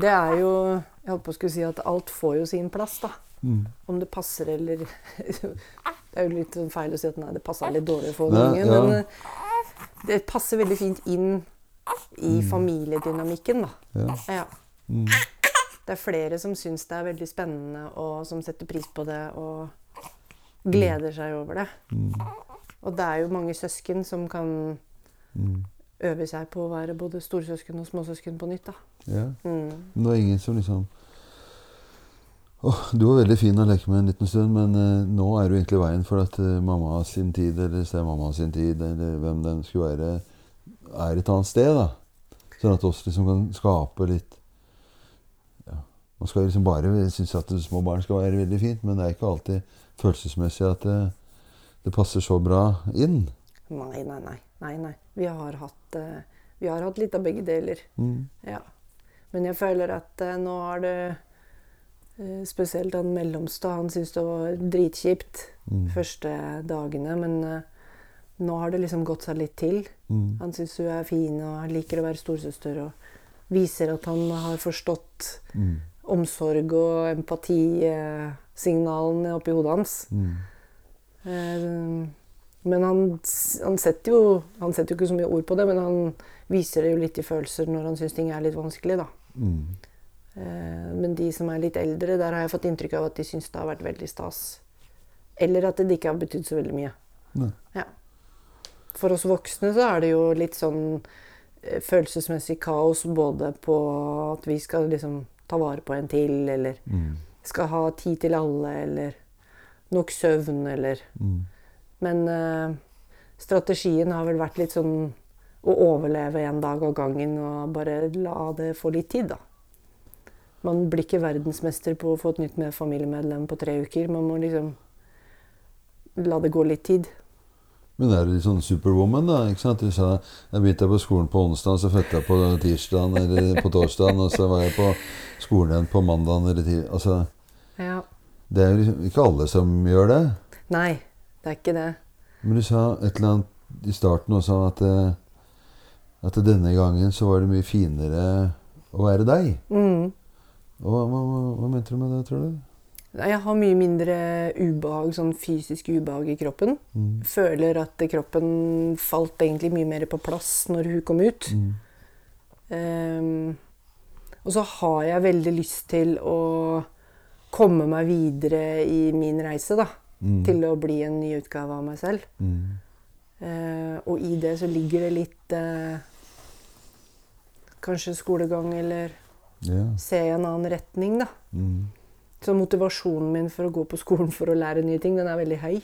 Det er jo Jeg holdt på å skulle si at alt får jo sin plass, da. Mm. Om det passer eller Det er jo litt sånn feil å si at nei, det passer litt dårlig for ungen, ja. men eh, det passer veldig fint inn i familiedynamikken, da. Ja. Ja. Mm. Det er flere som syns det er veldig spennende, og som setter pris på det og gleder seg over det. Mm. Og det er jo mange søsken som kan Mm. øve seg på å være både storsøsken og småsøsken på nytt. da. Ja. Mm. Men det er ingen som liksom Åh, du var veldig fin å leke med en liten stund, men eh, nå er du egentlig veien for at eh, mamma sin tid, eller stemamma sin tid, eller hvem den skulle være, er et annet sted. da. Sånn at oss liksom kan skape litt ja, Man skal liksom bare synes at små barn skal være veldig fint, men det er ikke alltid følelsesmessig at det, det passer så bra inn. Nei, nei, nei. nei, nei. Vi, har hatt, uh, vi har hatt litt av begge deler. Mm. Ja. Men jeg føler at uh, nå har det eh, Spesielt han mellomste. Han syntes det var dritkjipt Mm. første dagene. Men eh, nå har det liksom gått seg litt til. Mm. Han syns hun er fin og liker å være storesøster og viser at han har forstått Mm. omsorg og empatisignalene oppi hodet hans. Mm. Eh, Men han, han, setter jo, han setter jo ikke så mye ord på det, men han viser det jo litt i følelser når han syns ting er litt vanskelig. da. Eh, Men de som er litt eldre, der har jeg fått inntrykk av at de syns det har vært veldig stas. Eller at det ikke har betydd så veldig mye. Ja. For oss voksne så er det jo litt sånn eh, følelsesmessig kaos både på at vi skal liksom ta vare på en til, eller Mm. skal ha tid til alle, eller nok søvn, eller Mm. Men uh, strategien har vel vært litt sånn å overleve en dag av gangen og bare la det få litt tid, da. Man blir ikke verdensmester på å få et nytt med familiemedlem på tre uker. Man må liksom la det gå litt tid. Men er du litt sånn superwoman, da? ikke sant? Du sa jeg begynte på skolen på onsdag, så fødte jeg på tirsdagen eller på torsdagen, og så var jeg på skolen igjen på mandagen eller tirsdag. Altså, Ja. det er jo liksom ikke alle som gjør det. Nei, det er ikke det. Men du sa et eller annet i starten også at, eh, at denne gangen så var det mye finere å være deg. Mm. Hva, hva, hva mente du med det, tror du? Jeg har mye mindre ubehag, sånn fysisk ubehag i kroppen. Mm. Føler at kroppen falt egentlig mye mer på plass når hun kom ut. Mm. Um, og så har jeg veldig lyst til å komme meg videre i min reise, da. Mm. Til å bli en ny utgave av meg selv. Eh, og i det så ligger det litt uh, Kanskje skolegang, eller Ja. se i en annen retning, da. Mm. Så motivasjonen min for å gå på skolen for å lære nye ting, den er veldig høy.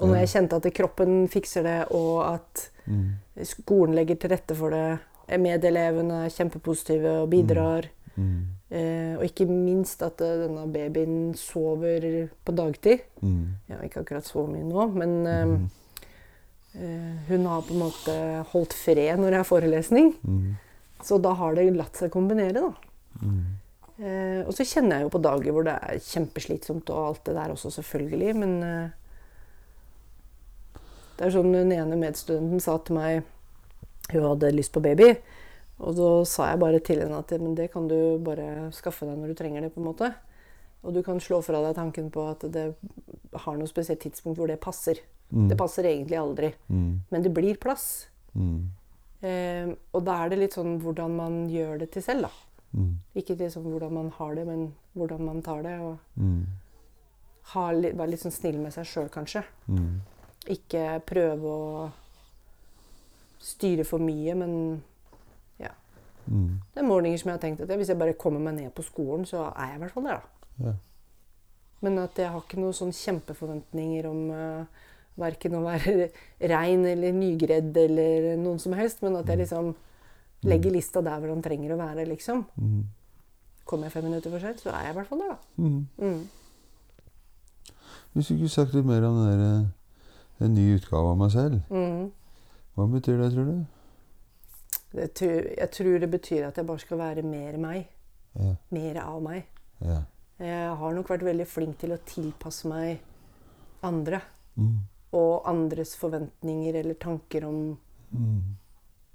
Og når jeg kjente at kroppen fikser det, og at Mm. skolen legger til rette for det, medelevene er kjempepositive og bidrar, Mm. eh, og ikke minst at eh, denne babyen sover på dagtid Mm. Ja, ikke akkurat så mye nå, men eh, Mm. eh, hun har på en måte holdt fred når jeg har forelesning. Mm. Så da har det latt seg kombinere, da. Mm. Eh, og så kjenner jeg jo på dager hvor det er kjempeslitsomt og alt det der også, selvfølgelig. Men eh, det er sånn den ene medstudenten sa til meg Hun hadde lyst på baby. Og da sa jeg bare til henne at men det kan du bare skaffe deg når du trenger det. på en måte. Og du kan slå fra deg tanken på at det har noe spesielt tidspunkt hvor det passer. Mm. Det passer egentlig aldri. Mm. Men det blir plass. Mm. Eh, og da er det litt sånn hvordan man gjør det til selv, da. Mm. Ikke liksom hvordan man har det, men hvordan man tar det. Og Mm. litt, være litt sånn snill med seg sjøl, kanskje. Mm. Ikke prøve å styre for mye, men Mm. det er morgener som jeg har tenkt at hvis jeg bare kommer meg ned på skolen, så er jeg i hvert fall der, da. Ja. Men at jeg har ikke noen sånn kjempeforventninger om uh, verken å være rein eller nygredd eller noen som helst, men at jeg liksom legger lista der hvor den trenger å være, liksom. Mm. Kommer jeg fem minutter for sent, så er jeg i hvert fall der, da. Mm. Mm. Hvis du kunne sagt litt mer om den der, eh, en ny utgave av meg selv, Mm. hva betyr det, tror du? Det tror, jeg tror det betyr at jeg bare skal være mer meg. Ja. Mer av meg. Ja. Jeg har nok vært veldig flink til å tilpasse meg andre. Mm. Og andres forventninger eller tanker om Mm.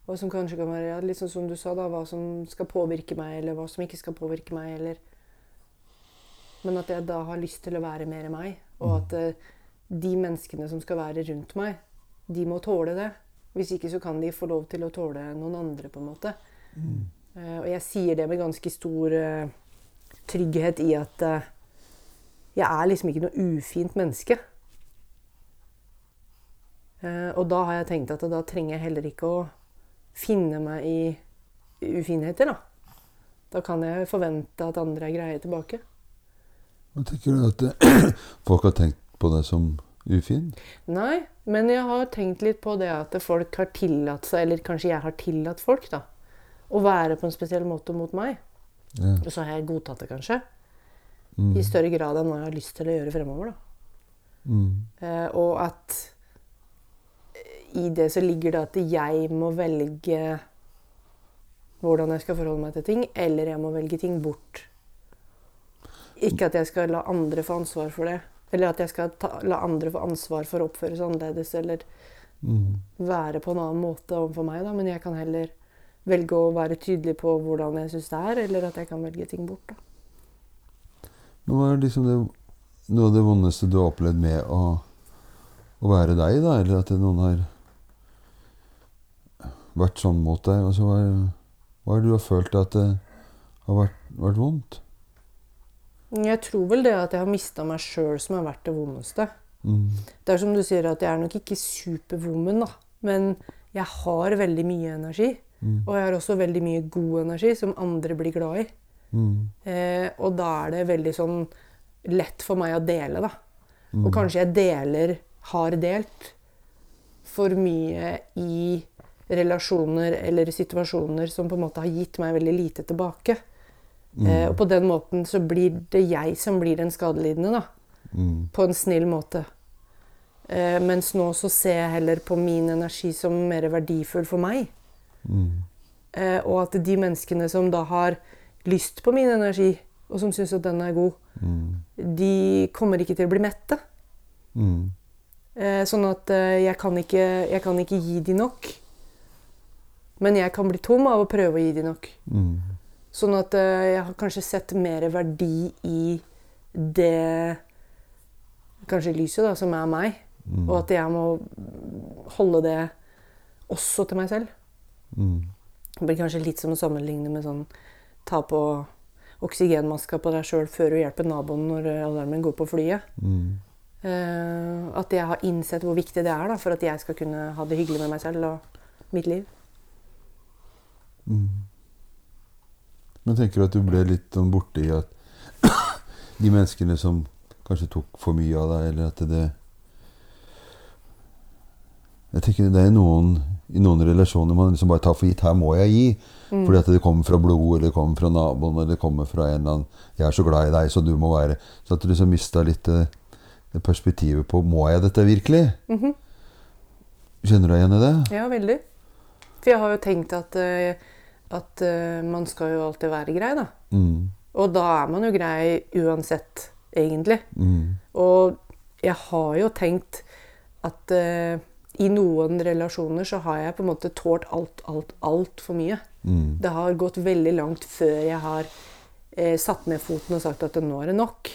Hva som kanskje kan være ja, litt sånn som du sa, da, hva som skal påvirke meg, eller hva som ikke skal påvirke meg. Eller. Men at jeg da har lyst til å være mer meg. Og at uh, de menneskene som skal være rundt meg, de må tåle det. Hvis ikke så kan de få lov til å tåle noen andre, på en måte. Mm. Uh, og jeg sier det med ganske stor uh, trygghet i at jeg er liksom ikke noe ufint menneske. Og da har jeg tenkt at da trenger jeg heller ikke å finne meg i ufinheter, da. Da kan jeg forvente at andre er greie tilbake. Men tenker du at folk har tenkt på deg som ufin? Nei, men jeg har tenkt litt på det at folk har tillatt seg, eller kanskje jeg har tillatt folk, da, å være på en spesiell måte mot meg. Ja. Og så har jeg godtatt det, kanskje. Mm. I større grad enn hva jeg har lyst til å gjøre fremover, da. Mm. Eh, og at i det så ligger det at jeg må velge hvordan jeg skal forholde meg til ting, eller jeg må velge ting bort. Ikke at jeg skal la andre få ansvar for det. Eller at jeg skal ta, la andre få ansvar for å oppføre seg annerledes eller Mm. være på en annen måte overfor meg. Da. Men jeg kan heller velge å være tydelig på hvordan jeg syns det er, eller at jeg kan velge ting bort. Da. Men hva er liksom det, noe av det vondeste du har opplevd med å, å være deg, da? Eller at noen har vært sånn mot deg? Altså, hva, hva er det du har følt at det har vært, vært vondt? Jeg tror vel det at jeg har mista meg sjøl som har vært det vondeste. Mm. Det er som du sier at jeg er nok ikke superwoman, da. Men jeg har veldig mye energi. Mm. Og jeg har også veldig mye god energi som andre blir glad i. Mm. Eh, og da er det veldig sånn lett for meg å dele, da. Mm. Og kanskje jeg deler, har delt, for mye i relasjoner eller situasjoner som på en måte har gitt meg veldig lite tilbake. Mm. Eh, og på den måten så blir det jeg som blir den skadelidende, da. Mm. På en snill måte. Eh, mens nå så ser jeg heller på min energi som mer verdifull for meg. Mm. Eh, og at de menneskene som da har lyst på min energi, og som syns at den er god, Mm. de kommer ikke til å bli mette. Mm. Eh, sånn at eh, jeg, kan ikke, jeg kan ikke gi de nok. Men jeg kan bli tom av å prøve å gi de nok. Mm. Sånn at eh, jeg har kanskje sett mer verdi i det Kanskje lyset, da, som er meg. Mm. Og at jeg må holde det også til meg selv. Mm. Det blir kanskje litt som å sammenligne med sånn ta på oksygenmaska på deg sjøl før du hjelper naboen når eh, alarmen går på flyet. Mm. Uh, at jeg har innsett hvor viktig det er da, for at jeg skal kunne ha det hyggelig med meg selv og mitt liv. Mm. Men tenker du at du ble litt sånn borte i at de menneskene som kanskje tok for mye av deg, eller at det Jeg tenker det er noen i noen relasjoner man liksom bare tar for gitt. Her må jeg gi. Mm. Fordi at det kommer fra blod, eller det kommer fra naboen, eller det kommer fra en eller annen 'Jeg er så glad i deg, så du må være' Så at du liksom mista litt det, det perspektivet på 'Må jeg dette virkelig?' Mhm. Kjenner du deg igjen i det? Ja, veldig. For jeg har jo tenkt at, eh, at uh, man skal jo alltid være grei, da. Mm. Og da er man jo grei uansett, egentlig. Mm. Og jeg har jo tenkt at uh, i noen relasjoner så har jeg på en måte tålt alt, alt, altfor mye. Mm. Det har gått veldig langt før jeg har uh, satt ned foten og sagt at nå er det nok.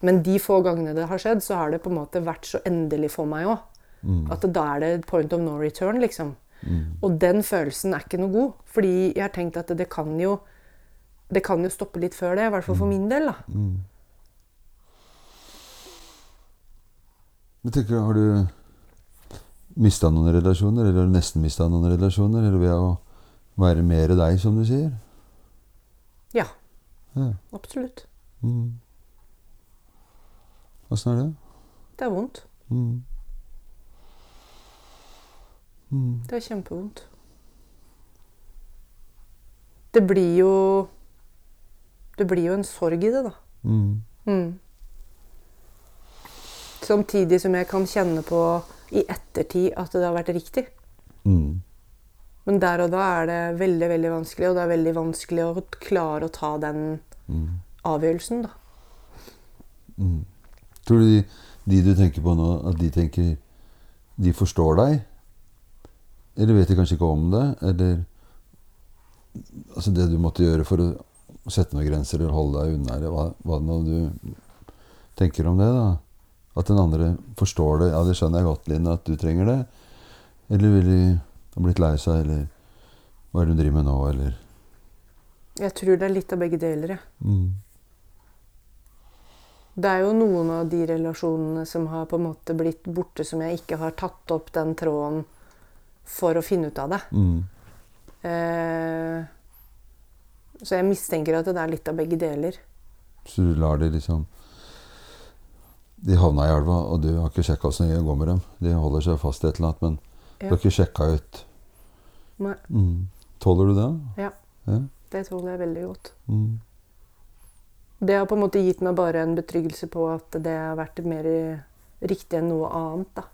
Men de få gangene det har skjedd, så har det på en måte vært så endelig for meg òg. Mm. At da er det point of no return, liksom. Mm. Og den følelsen er ikke noe god. Fordi jeg har tenkt at det kan jo det kan jo stoppe litt før det, i hvert fall for min del. da. Mm. Men tenker Har du mista noen relasjoner, eller har du nesten mista noen relasjoner? Eller ved å være mer deg, som du sier? Ja, Ja. absolutt. Mm. Åssen er det? Det er vondt. Mm. Mm. Det er kjempevondt. Det blir jo Det blir jo en sorg i det, da. Mm. Mm. Samtidig som jeg kan kjenne på i ettertid at det har vært riktig. Mm. Men der og da er det veldig veldig vanskelig, og det er veldig vanskelig å klare å ta den Mm. avgjørelsen. da. Mm. Tror du de, de du tenker på nå, at de tenker De forstår deg? Eller vet de kanskje ikke om det? Eller altså det du måtte gjøre for å sette noen grenser eller holde deg unna, det, hva, hva nå du tenker om det? da? At den andre forstår det? Ja, det skjønner jeg godt, Line, at du trenger det. Eller vil de ha blitt lei seg, eller hva er det hun driver med nå, eller Jeg tror det er litt av begge deler. jeg. mm. Det er jo noen av de relasjonene som har på en måte blitt borte, som jeg ikke har tatt opp den tråden for å finne ut av det. Mm. Eh, så jeg mistenker at det er litt av begge deler. Så du lar det liksom De havna i elva, og du har ikke sjekka åssen det går med dem. De holder seg fast i et eller annet, men du har ikke sjekka ut. Nei. Mm. Tåler du det? Ja. Ja. Det tåler jeg veldig godt. Mm. Det har på en måte gitt meg bare en betryggelse på at det har vært mer riktig enn noe annet. da.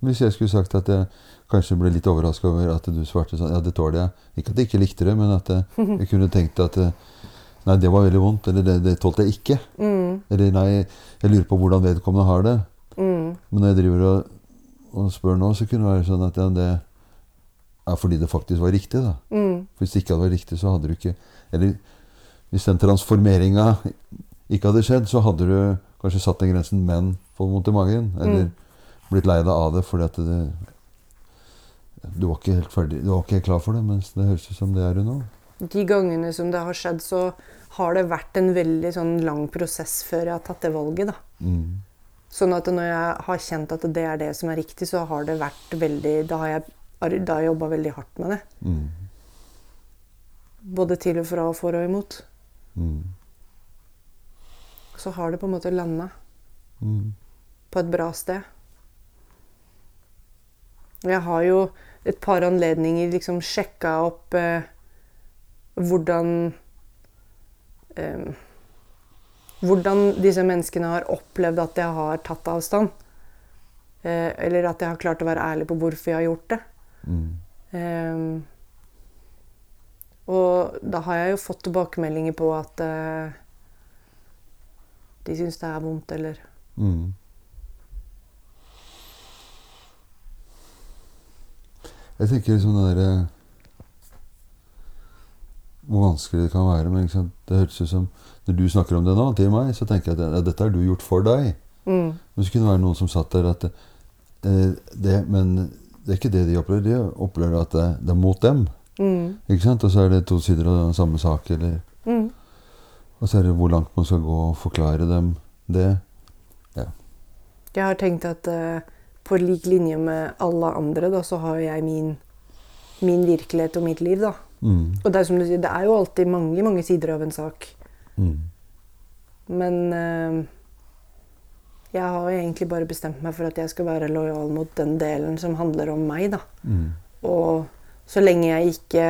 Hvis jeg skulle sagt at jeg kanskje ble litt overraska over at du svarte sånn Ja, det tåler jeg. Ikke at jeg ikke likte det, men at jeg, jeg kunne tenkt at eh, Nei, det var veldig vondt. Eller det, det tålte jeg ikke. Mm, Eller nei, jeg lurer på hvordan vedkommende har det. mm, Men når jeg driver og, og spør nå, så kunne det være sånn at ja, det er fordi det faktisk var riktig. da. mm, For Hvis det ikke hadde vært riktig, så hadde du ikke Eller hvis den transformeringa ikke hadde skjedd, så hadde du kanskje satt den grensen, men fått vondt i magen. Eller Mm. Blitt lei deg av det fordi at det Du var ikke helt ferdig, du var ikke helt klar for det, mens det høres ut som det er du nå. De gangene som det har skjedd, så har det vært en veldig sånn lang prosess før jeg har tatt det valget. da. Mm. Sånn at når jeg har kjent at det er det som er riktig, så har det vært veldig Da har jeg, da har jeg jobba veldig hardt med det. Mm. Både til og fra og for og imot. Mm. Så har det på en måte landa Mm. på et bra sted. Jeg har jo et par anledninger liksom sjekka opp eh, hvordan eh, Hvordan disse menneskene har opplevd at jeg har tatt avstand. Eh, eller at jeg har klart å være ærlig på hvorfor jeg har gjort det. Mm. Eh, og da har jeg jo fått tilbakemeldinger på at eh, de syns det er vondt, eller Mm. Jeg tenker liksom det derre Hvor vanskelig det kan være. Men liksom, det høres ut som Når du snakker om det nå til meg, så tenker jeg at ja, dette har du gjort for deg. mm. Men så kunne det være noen som satt der at eh, det, Men det er ikke det de opplever. De opplever at det, det er mot dem. Mm. Ikke sant? Og så er det to sider av den samme sak. Eller, Mm. og så er det hvor langt man skal gå og forklare dem det. Jeg har tenkt at eh, på lik linje med alle andre, da, så har jeg min, min virkelighet og mitt liv, da. Mm. Og det er som du sier, det er jo alltid mange, mange sider av en sak. Mm. Men eh, jeg har egentlig bare bestemt meg for at jeg skal være lojal mot den delen som handler om meg, da. Mm. Og så lenge jeg ikke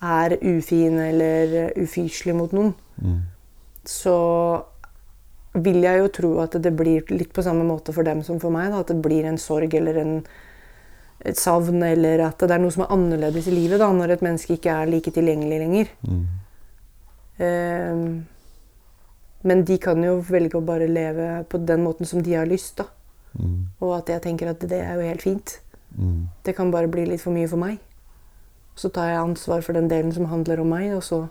er ufin eller ufyselig mot noen, Mm. så vil jeg jo tro at det blir litt på samme måte for dem som for meg. Da. At det blir en sorg eller en, et savn, eller at det er noe som er annerledes i livet da, når et menneske ikke er like tilgjengelig lenger. Mm. Ehm, men de kan jo velge å bare leve på den måten som de har lyst. da. Mm. Og at jeg tenker at det er jo helt fint. Mm. Det kan bare bli litt for mye for meg. Så tar jeg ansvar for den delen som handler om meg, og så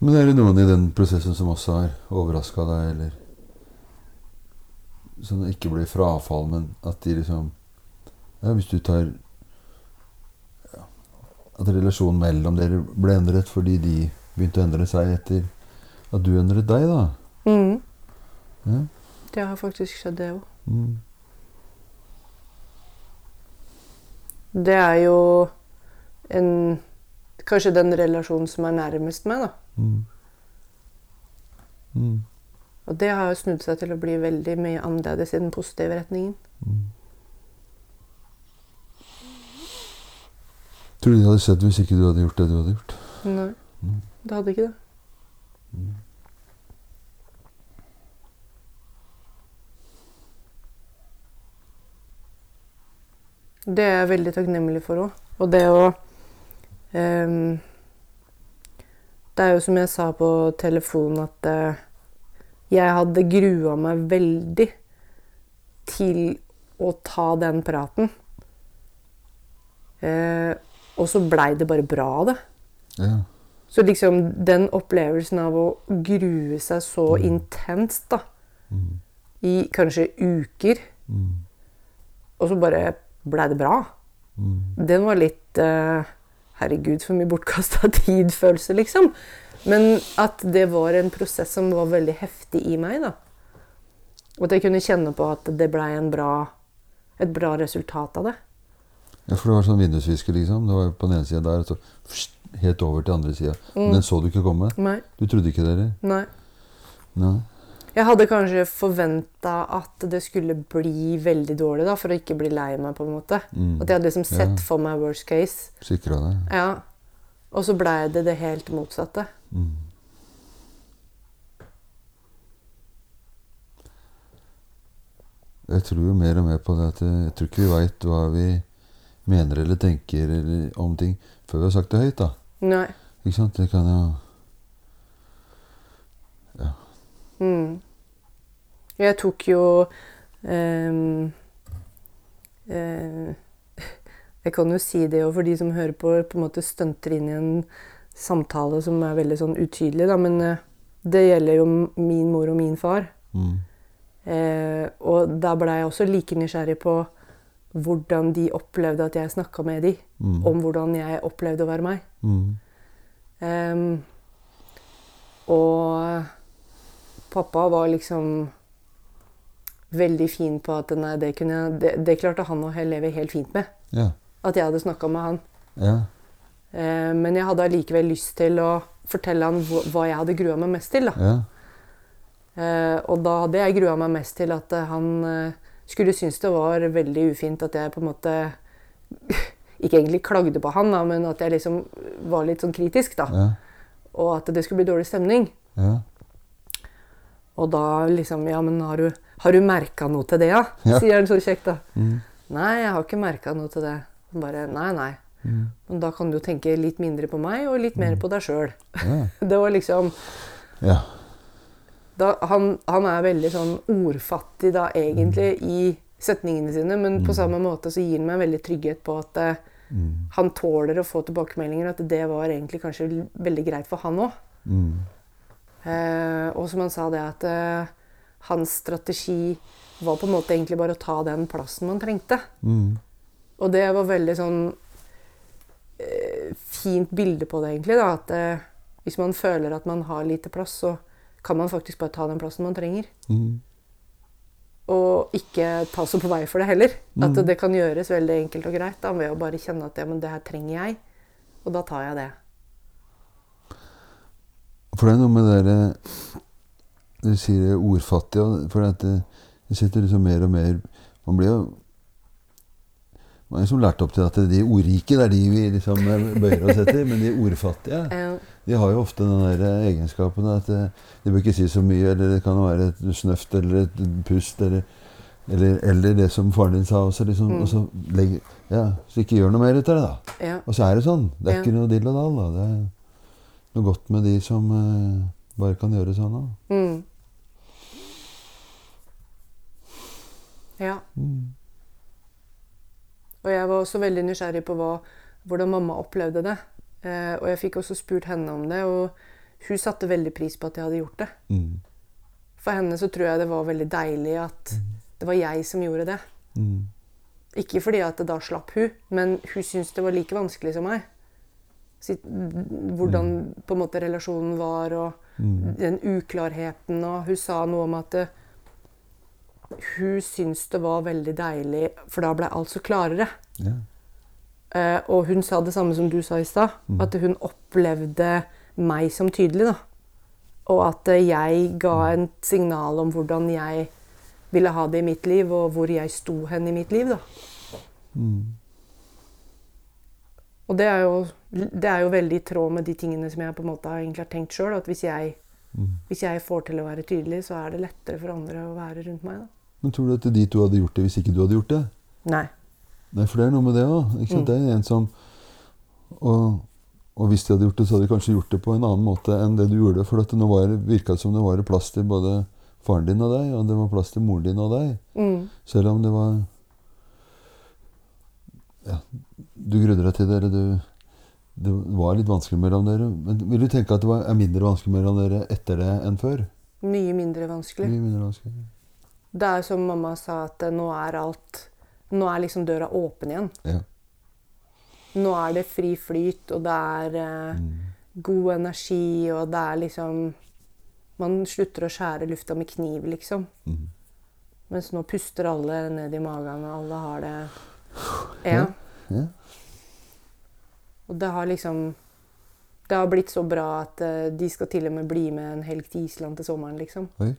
Men er det noen i den prosessen som også har overraska deg, eller det ikke blir frafall, men at de liksom Ja, hvis du tar ja, At relasjonen mellom dere ble endret fordi de begynte å endre seg etter at du endret deg, da. mm, Ja. Det har faktisk skjedd, det òg. Mm. Det er jo en Kanskje den relasjonen som er nærmest meg, da. Mm. Mm. Og det har jo snudd seg til å bli veldig mye annerledes i den positive retningen. Mm. Tror du de hadde sett hvis ikke du hadde gjort det du hadde gjort? Nei, Mm. det hadde ikke det. Mm. Det er jeg veldig takknemlig for òg. Og det å Det er jo som jeg sa på telefonen, at eh, jeg hadde grua meg veldig til å ta den praten. Eh, og så blei det bare bra av det. Ja. Så liksom den opplevelsen av å grue seg så Mm. intenst, da, Mm. i kanskje uker, Mm. og så bare blei det bra. Mm. Den var litt eh, Herregud, for mye bortkasta tid-følelse, liksom. Men at det var en prosess som var veldig heftig i meg, da. Og at jeg kunne kjenne på at det blei et bra resultat av det. Ja, for det var sånn vindusvisker, liksom. Det var på den ene sida der, så fst, helt over til andre sida. Mm. Den så du ikke komme. Nei. Du trodde ikke det heller? Nei. Nei. Jeg hadde kanskje forventa at det skulle bli veldig dårlig, da, for å ikke bli lei meg. på en måte. Mm. At jeg hadde liksom sett Ja. for meg worst case. Sikra det. Ja. Og så blei det det helt motsatte. Mm. Jeg tror jo mer og mer på det at jeg, tror ikke vi veit hva vi mener eller tenker eller, om ting før vi har sagt det høyt. da. Nei. Ikke sant? Det kan jo Ja. Mm. Jeg tok jo ehm, eh, Jeg kan jo si det jo for de som hører på, på en måte stunter inn i en samtale som er veldig sånn utydelig, da, men eh, det gjelder jo min mor og min far. mm. Eh, og da ble jeg også like nysgjerrig på hvordan de opplevde at jeg snakka med de, Mm. om hvordan jeg opplevde å være meg. Mm. Ehm, og pappa var liksom veldig fin på at nei, det, jeg, det, det klarte han å leve helt fint med. Ja. At jeg hadde snakka med han. Ja. Eh, men jeg hadde allikevel lyst til å fortelle han hva, hva jeg hadde grua meg mest til. da. Ja. Eh, og da hadde jeg grua meg mest til at eh, han eh, skulle synes det var veldig ufint at jeg på en måte Ikke egentlig klagde på han, da, men at jeg liksom var litt sånn kritisk. da. Ja. Og at det skulle bli dårlig stemning. Ja. Og da liksom Ja, men har du, har du merka noe til det, ja? Ja. Sier han så kjekt, da. Mm. Nei, jeg har ikke merka noe til det. Bare nei, nei. Mm. Men da kan du tenke litt mindre på meg og litt mer på deg sjøl. Ja. Det var liksom ja. da, han, han er veldig sånn ordfattig da, egentlig, i setningene sine, men på samme måte så gir han meg veldig trygghet på at eh, Mm. han tåler å få tilbakemeldinger, at det var egentlig kanskje veldig greit for han òg. Mm. Eh, og som han sa det at eh, hans strategi var på en måte egentlig bare å ta den plassen man trengte. Mm. Og det var veldig sånn eh, fint bilde på det, egentlig. da, At hvis man føler at man har lite plass, så kan man faktisk bare ta den plassen man trenger. Mm. Og ikke ta så på vei for det heller. At Mm. det kan gjøres veldig enkelt og greit da, ved å bare kjenne at ja, men det her trenger jeg, og da tar jeg det. For det er noe med det Du sier det ordfattig, for det, det sitter liksom mer og mer Man blir jo Man er liksom lært opp til at de ordrike det er de vi liksom bøyer oss etter, men de ordfattige de har jo ofte den der egenskapen at eh, de bør ikke si så mye, eller det kan være et snøft eller et pust, eller, eller, eller det som faren din sa også. Liksom, Mm. og så, legg, ja, så ikke gjør noe mer ut av det, da. ja. Og så er det sånn. Det er Ja. ikke noe dill og dall. Da. Det er noe godt med de som eh, bare kan gjøre sånn. Da. Mm. Ja. Mm. Og jeg var også veldig nysgjerrig på hva, hvordan mamma opplevde det. Eh, og jeg fikk også spurt henne om det, og hun satte veldig pris på at jeg hadde gjort det. Mm. For henne så tror jeg det var veldig deilig at det var jeg som gjorde det. Mm. Ikke fordi at det da slapp hun, men hun syntes det var like vanskelig som meg. Hvordan på en måte relasjonen var, og Mm. den uklarheten. Og hun sa noe om at eh, hun syntes det var veldig deilig, for da ble alt så klarere. Ja. Eh, og hun sa det samme som du sa i stad, Mm. at hun opplevde meg som tydelig. da. Og at eh, jeg ga et signal om hvordan jeg ville ha det i mitt liv, og hvor jeg sto hen i mitt liv. da. Mm. Og det er, jo, det er jo veldig i tråd med de tingene som jeg på en måte har egentlig har tenkt sjøl. At hvis jeg, Mm. hvis jeg får til å være tydelig, så er det lettere for andre å være rundt meg. da. Men tror du at de to hadde gjort det hvis ikke du hadde gjort det? Nei. Nei, for det er noe med det òg. Mm. Det er en som og, og hvis de hadde gjort det, så hadde de kanskje gjort det på en annen måte enn det du gjorde. For at det nå var, virka det som det var plass til både faren din og deg, og det var plass til moren din og deg. Mm. Selv om det var Ja, du grudde deg til det, eller du Det var litt vanskelig mellom dere. Men vil du tenke at det var, er mindre vanskelig mellom dere etter det enn før? Mye mindre vanskelig. Mye mindre vanskelig. Det er som mamma sa, at eh, nå er alt Nå er liksom døra åpen igjen. Ja. Nå er det fri flyt, og det er eh, Mm. god energi, og det er liksom Man slutter å skjære lufta med kniv, liksom. Mm. Mens nå puster alle ned i magen, og alle har det Ja. Ja. Ja. Og det har liksom Det har blitt så bra at eh, de skal til og med bli med en helg til Island til sommeren, liksom. Oi.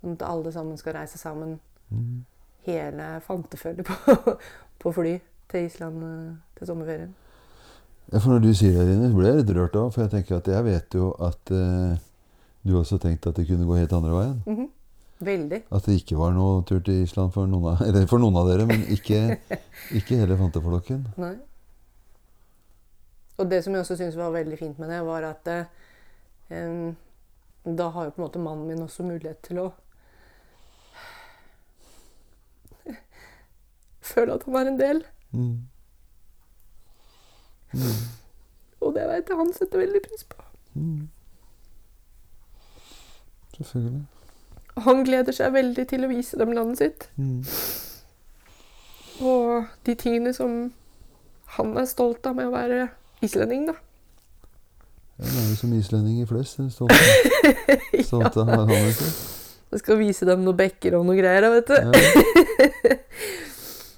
Sånn at alle sammen skal reise sammen. Mm. Hele fantefølget på, på fly til Island eh, til sommerferien. Ja, for når du sier det, Line, blir jeg litt rørt òg. For jeg tenker at jeg vet jo at eh, du også tenkte at det kunne gå helt andre veien. Mhm. Veldig. At det ikke var noe tur til Island for noen av, eller for noen av dere, men ikke, ikke hele fanteflokken. Og det som jeg også syns var veldig fint med det, var at eh, da har jo på en måte mannen min også mulighet til å føle at han er en del. Mm. Mm. Og det veit jeg han setter veldig pris på. Mm. Selvfølgelig. Han gleder seg veldig til å vise dem landet sitt. Mm. Og de tingene som han er stolt av med å være islending, da. Ja, det er jo som islendinger flest. er Stolt av stolt av. Jeg skal vise dem noen bekker og noe greier, vet du. Ja.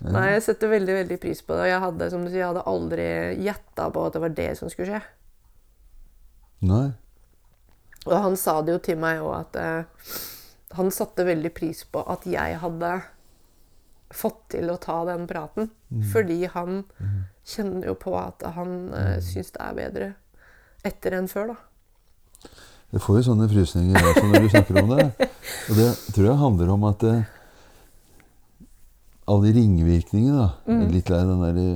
Ja. Nei, jeg setter veldig veldig pris på det. Jeg hadde som du sier, jeg hadde aldri gjetta på at det var det som skulle skje. Nei. Og han sa det jo til meg òg, at eh, han satte veldig pris på at jeg hadde fått til å ta den praten. Mm. Fordi han kjenner jo på at han uh, syns det er bedre etter enn før, da. Jeg får jo sånne frysninger også når du snakker om det. Og det tror jeg handler om at uh, alle de ringvirkningene da, jeg er Litt lei den der i,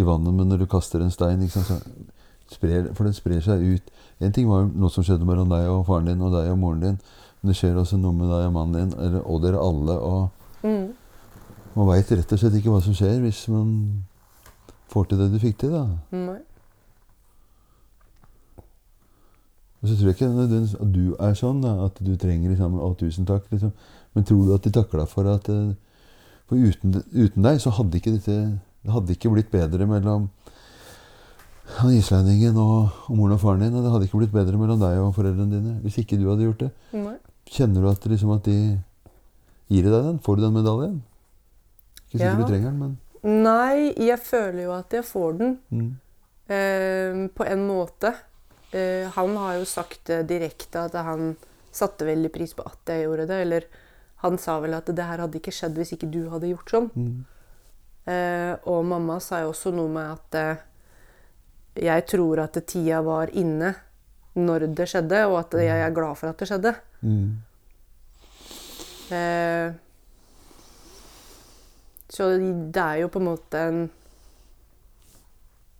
i vannet, men når du kaster en stein sant, så sprer, For den sprer seg ut. En ting var noe som skjedde mellom deg og faren din og deg og moren din. Men det skjer også noe med deg og mannen din, og dere alle. og Mm. Man veit rett og slett ikke hva som skjer hvis man får til det du fikk til. da. Nei. Og så tror jeg ikke nødvendigvis at du er sånn, da, at du trenger liksom, å, tusen takk, liksom. Men tror du at de takla for at eh, For uten, uten deg så hadde ikke dette det hadde ikke blitt bedre mellom han islendingen og, og moren og faren din. Og det hadde ikke blitt bedre mellom deg og foreldrene dine hvis ikke du hadde gjort det. Nei. Kjenner du at, liksom, at de gir deg den? Får du den medaljen? Ikke sikkert Ja. du trenger den, men Nei, jeg føler jo at jeg får den. mm. Eh, på en måte. Eh, han har jo sagt det direkte at han satte veldig pris på at jeg gjorde det. Eller han sa vel at det her hadde ikke skjedd hvis ikke du hadde gjort sånn. Mm. Eh, og mamma sa jo også noe med at eh, jeg tror at tida var inne når det skjedde, og at jeg er glad for at det skjedde. Mm. Så det er jo på en måte en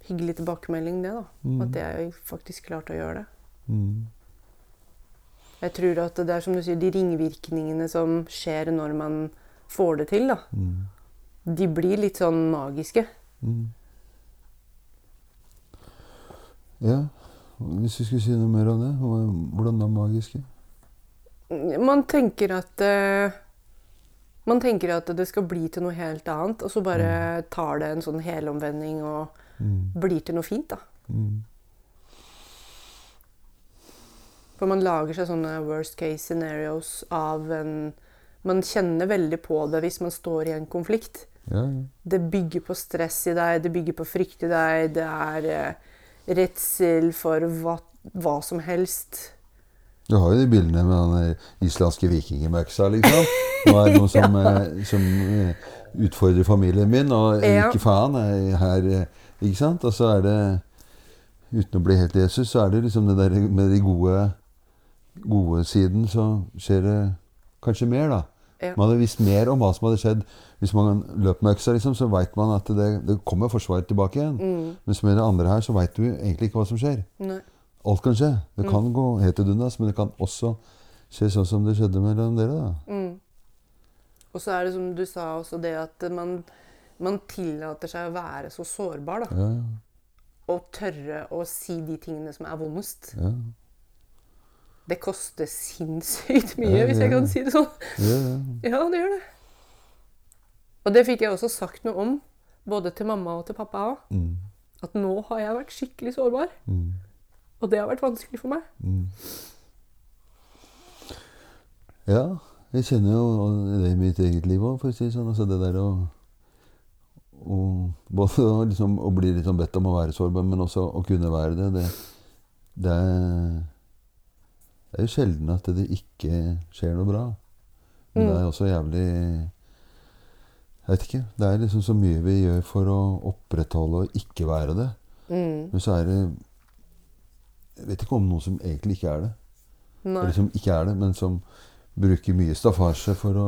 hyggelig tilbakemelding, det, da. Mm. At jeg faktisk klarte å gjøre det. Mm. Jeg tror at det er som du sier, de ringvirkningene som skjer når man får det til, da. Mm. De blir litt sånn magiske. Mm. Ja, hvis vi skulle si noe mer om det, hvordan da magiske? Man tenker at eh, Man tenker at det skal bli til noe helt annet, og så bare tar det en sånn helomvending og Mm. blir til noe fint, da. Mm. For man lager seg sånne worst case scenarios av en Man kjenner veldig på det hvis man står i en konflikt. Ja, ja. Det bygger på stress i deg, det bygger på frykt i deg, det er eh, redsel for hva, hva som helst. Du har jo de bildene med den islandske vikingen med øksa, liksom. Nå er det noen som, ja. som eh, utfordrer familien min, og Ja. ikke faen er her, eh, ikke sant? Og så er det, uten å bli helt Jesus, så er det liksom det der med de gode, gode siden, så skjer det kanskje mer, da. Ja. Man hadde visst mer om hva som hadde skjedd hvis man løp med øksa, liksom, så veit man at det, det kommer forsvaret tilbake igjen. Mm. Mens med det andre her, så veit du egentlig ikke hva som skjer. Nei. Alt kan skje. Det kan gå helt til dundas, men det kan også skje sånn som det skjedde mellom dere. Mm. Og så er det som du sa også det at man, man tillater seg å være så sårbar, da. Ja, Og tørre å si de tingene som er vondest. ja. Det koster sinnssykt mye, Ja, hvis jeg kan si det sånn. ja, ja. Ja, det gjør det. Og det fikk jeg også sagt noe om, både til mamma og til pappa. Mm. At nå har jeg vært skikkelig sårbar. Mm. Og det har vært vanskelig for meg. Mm. Ja, jeg kjenner jo det i mitt eget liv òg, for å si det sånn. Altså det der å, og både å liksom, å bli liksom bedt om å være sårbar, men også å kunne være det. Det, det, er, det er jo sjelden at det ikke skjer noe bra. Men Mm. det er også jævlig Jeg vet ikke. Det er liksom så mye vi gjør for å opprettholde og ikke være det. Mm. Men så er det Jeg vet ikke om noen som egentlig ikke er det. Nei. Eller som ikke er det, men som bruker mye staffasje for å,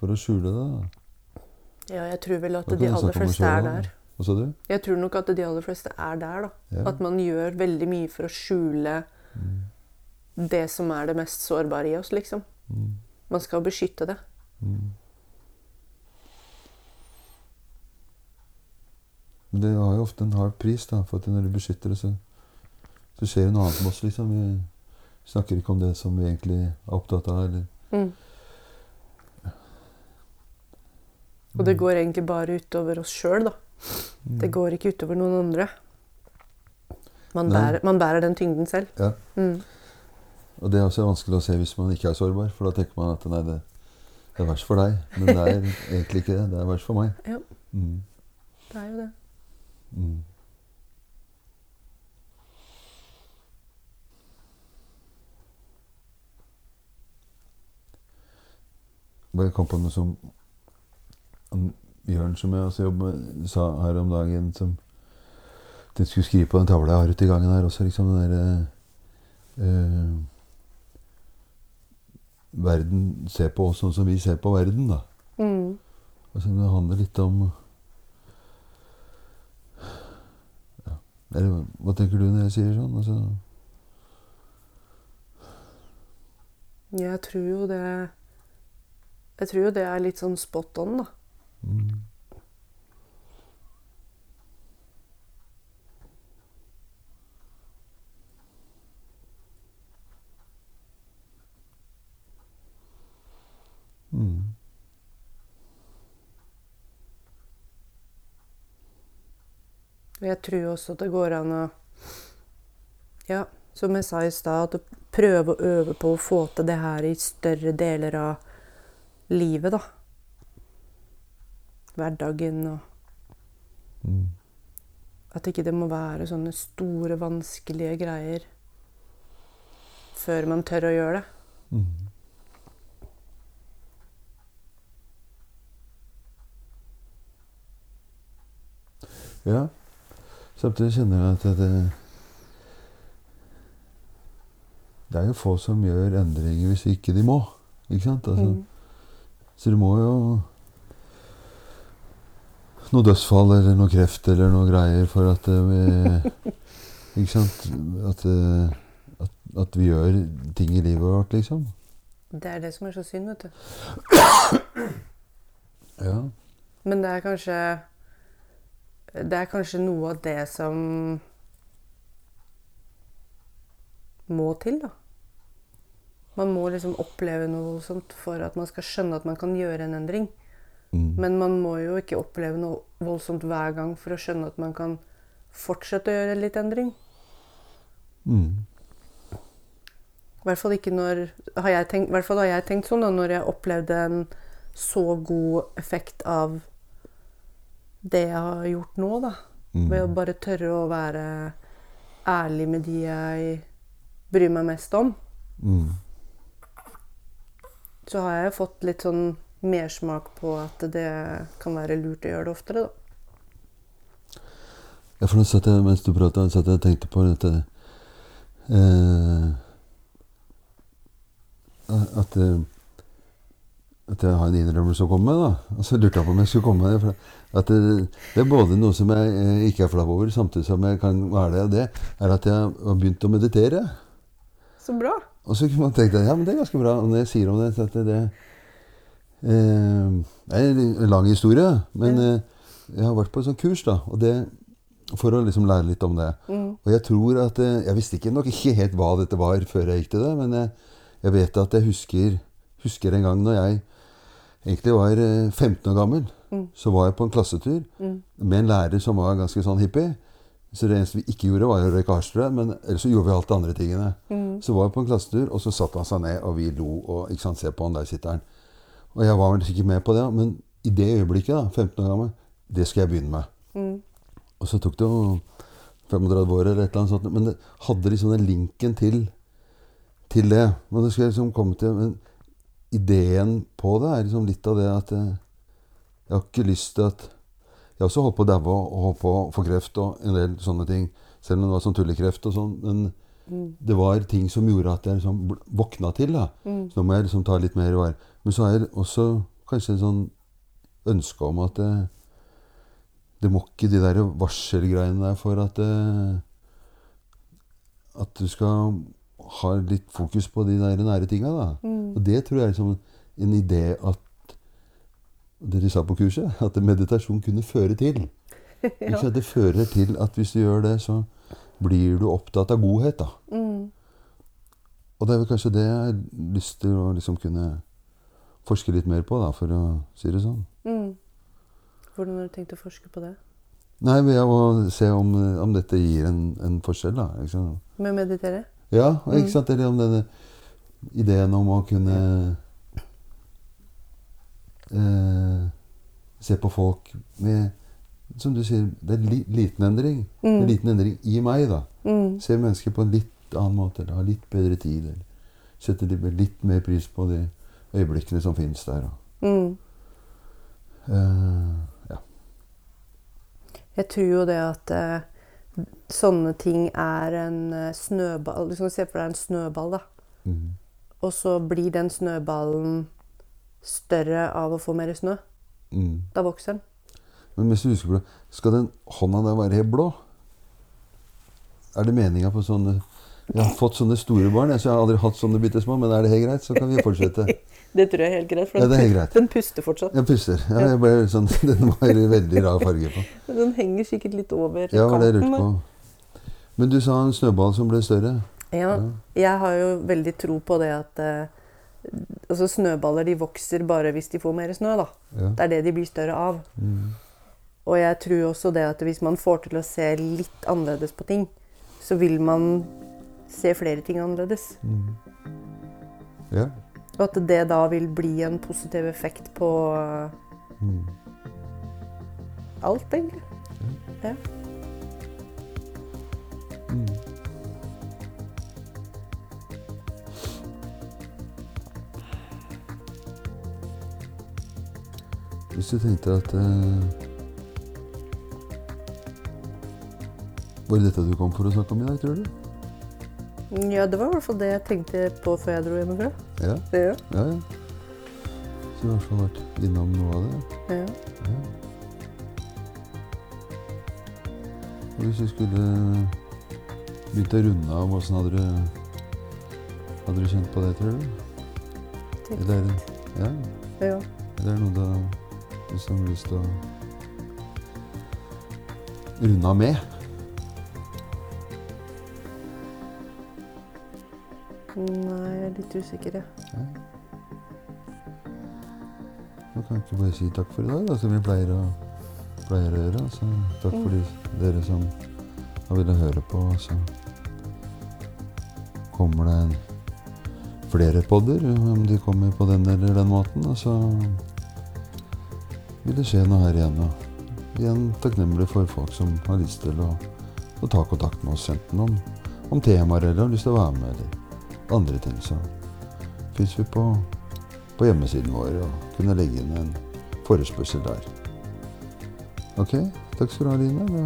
for å skjule det. da. Ja, jeg tror vel at de aller fleste er der. Hva sa du? Jeg tror nok at de aller fleste er der, da. Ja. At man gjør veldig mye for å skjule Mm. det som er det mest sårbare i oss, liksom. Mm. Man skal beskytte det. Mm. Det har jo ofte en hard pris, da, for at når du beskytter det, så, så skjer det noe annet med oss, liksom. Vi snakker ikke om det som vi egentlig er opptatt av, eller Mm. Og det går egentlig bare utover oss sjøl, da. Mm. Det går ikke utover noen andre. Man bærer, man bærer den tyngden selv. Ja. Mm. Og det er også vanskelig å se hvis man ikke er sårbar, for da tenker man at nei, det, det er verst for deg. Men det er egentlig ikke det. Det er verst for meg. Ja. Mm. Det er jo det. Mm. Bare kom på noe som Bjørn, som jeg også jobber med, sa her om dagen som Den skulle skrive på den tavla jeg har ute i gangen her også, liksom den derre eh, Verden ser på oss sånn som vi ser på verden, da. Mm. Altså, det handler litt om ja. Eller, Hva tenker du når jeg sier sånn? Altså, Jeg tror jo det Jeg tror jo det er litt sånn spot on, da. mm, jeg tror også at det går an å Ja, som jeg sa i stad, at prøve å øve på å få til det her i større deler av livet, da. Hverdagen og mm, At ikke det må være sånne store, vanskelige greier før man tør å gjøre det. mm. Ja. Samtidig kjenner jeg at det Det er jo få som gjør endringer hvis ikke de må. Ikke sant? Altså, Mm. Så du må jo Noe dødsfall eller noe kreft eller noe greier for at eh, vi Ikke sant? At, eh, at, at vi gjør ting i livet vårt, liksom. Det er det som er så synd, vet du. Ja. Men det er kanskje Det er kanskje noe av det som må til, da. Man må liksom oppleve noe voldsomt for at man skal skjønne at man kan gjøre en endring. Mm. Men man må jo ikke oppleve noe voldsomt hver gang for å skjønne at man kan fortsette å gjøre litt endring. Mm. I hvert fall ikke når har jeg tenkt, hvert fall har jeg tenkt sånn da, når jeg opplevde en så god effekt av det jeg har gjort nå, da. Mm. Ved å bare tørre å være ærlig med de jeg bryr meg mest om. Mm. Så har jeg fått litt sånn mersmak på at det kan være lurt å gjøre det oftere, da. Ja, for nå satt jeg, mens du prata, satt jeg og tenkte på dette eh, At eh, At jeg har en innrømmelse å komme med, da. Og så lurte jeg på om jeg skulle komme med det. For at det, det er både noe som jeg eh, ikke er flau over, samtidig som jeg kan være det. Og det er at jeg har begynt å meditere. Så bra. Og så kunne man tenkt at ja, men det er ganske bra. Og når jeg sier om det, så at det, det eh, er en lang historie. Men eh, jeg har vært på et sånt kurs, da. Og det, for å liksom lære litt om det. Mm. Og jeg tror at eh, Jeg visste ikke nok ikke helt hva dette var før jeg gikk til det, men jeg, jeg vet at jeg husker, husker en gang når jeg egentlig var eh, 15 år gammel. Mm. Så var jeg på en klassetur Mm. med en lærer som var ganske sånn hippie. Så det eneste vi ikke gjorde, var å røyke hasj, tror jeg. Men ellers så gjorde vi alt det andre tingene. Mm. Så var jeg på en klassetur, og så satte han seg ned, og vi lo. og ikke sant, Se på han, der sitter han. Og jeg var vel ikke med på det, men i det øyeblikket, da, 15 år gammel, Det skal jeg begynne med. Mm. Og så tok det jo 35 år eller et eller annet sånt. Men det hadde liksom den linken til, til det. Men det skal jeg liksom komme til Men ideen på det er liksom litt av det at jeg, jeg har ikke lyst til at Jeg har også holdt på å daue og holdt på å få kreft og en del sånne ting. Selv om det var sånn tullekreft og sånn. Men Mm. det var ting som gjorde at jeg liksom våkna til. da. Mm. Så nå må jeg liksom ta litt mer vare. Men så er det også kanskje et sånn ønske om at det, det må ikke de der varselgreiene der for at det, At du skal ha litt fokus på de der nære tinga, da. Mm. Og det tror jeg er liksom en idé at Dere sa på kurset at meditasjon kunne føre til. Ja. Det fører til at hvis du gjør det, så blir du opptatt av godhet. da. Mm. Og det er vel kanskje det jeg har lyst til å liksom kunne forske litt mer på, da, for å si det sånn. Mm. Hvordan har du tenkt å forske på det? Nei, ved å se om, om dette gir en, en forskjell, da. Med å meditere? Ja, ikke Mm. sant? Eller om denne ideen om å kunne eh, se på folk med Som du sier, det er li, liten endring. Mm. En liten endring i meg, da. Mm. Se mennesker på en litt annen måte, eller ha litt bedre tid. Eller sette litt, mer pris på de øyeblikkene som fins der. Mm. eh, ja. Jeg tror jo det at eh, sånne ting er en eh, snøball Du kan se for deg en snøball, da. Mhm. Og så blir den snøballen større av å få mer snø. Mm. Da vokser den. Men hvis du husker på det, skal den hånda der være helt blå? Er det meninga på sånne Jeg har fått sånne store barn, så jeg har aldri hatt sånne bitte små, men er det helt greit, så kan vi fortsette. Det tror jeg er helt greit, for Ja, den, helt greit. den puster fortsatt. Den puster. Ja, jeg ble sånn, den var veldig rar farge på. Den henger sikkert litt over Ja, kanten. Men du sa en snøball som ble større. Ja, Ja, jeg har jo veldig tro på det at eh, altså snøballer de vokser bare hvis de får mer snø. da. Ja. Det er det de blir større av. Mm. Og jeg tror også det at hvis man får til å se litt annerledes på ting, så vil man se flere ting annerledes. Mm. Ja. Og at det da vil bli en positiv effekt på eh, Mm. alt, egentlig. Ja. Mm. Hvis du tenkte at uh, Var det dette du kom for å snakke om i dag, tror du? Ja, det var i hvert fall det jeg tenkte på før jeg dro hjemmefra. Ja, Ja. ja. ja. Så du har i hvert fall vært innom noe av det? ja. Ja. Og hvis du skulle begynt å runde av, åssen hadde du Hadde du kjent på det, tror du? Eller er ja, ja. eller er det noe du liksom har lyst til å runde av med? Nei, jeg er litt usikker, jeg. Ja. Da kan vi ikke bare si takk for i dag, da, som vi pleier å, pleier å gjøre. Så takk for de, dere som har villet høre på. Så kommer det flere podder, om de kommer på den eller den måten. Og så vil det skje noe her igjen. Og igjen takknemlig for folk som har lyst til å, å ta kontakt med oss, enten om, om temaer eller har lyst til å være med, eller andre ting. Så fins vi på, på hjemmesiden vår og kunne legge inn en forespørsel der. Ok, takk skal du ha, Line. Det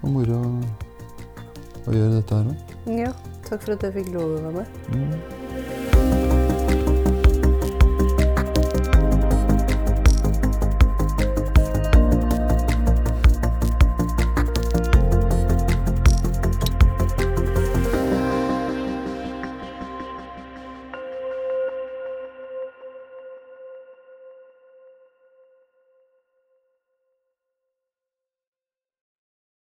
var moro å, gjøre dette her òg. Ja, takk for at jeg fikk lov å være med. Mm.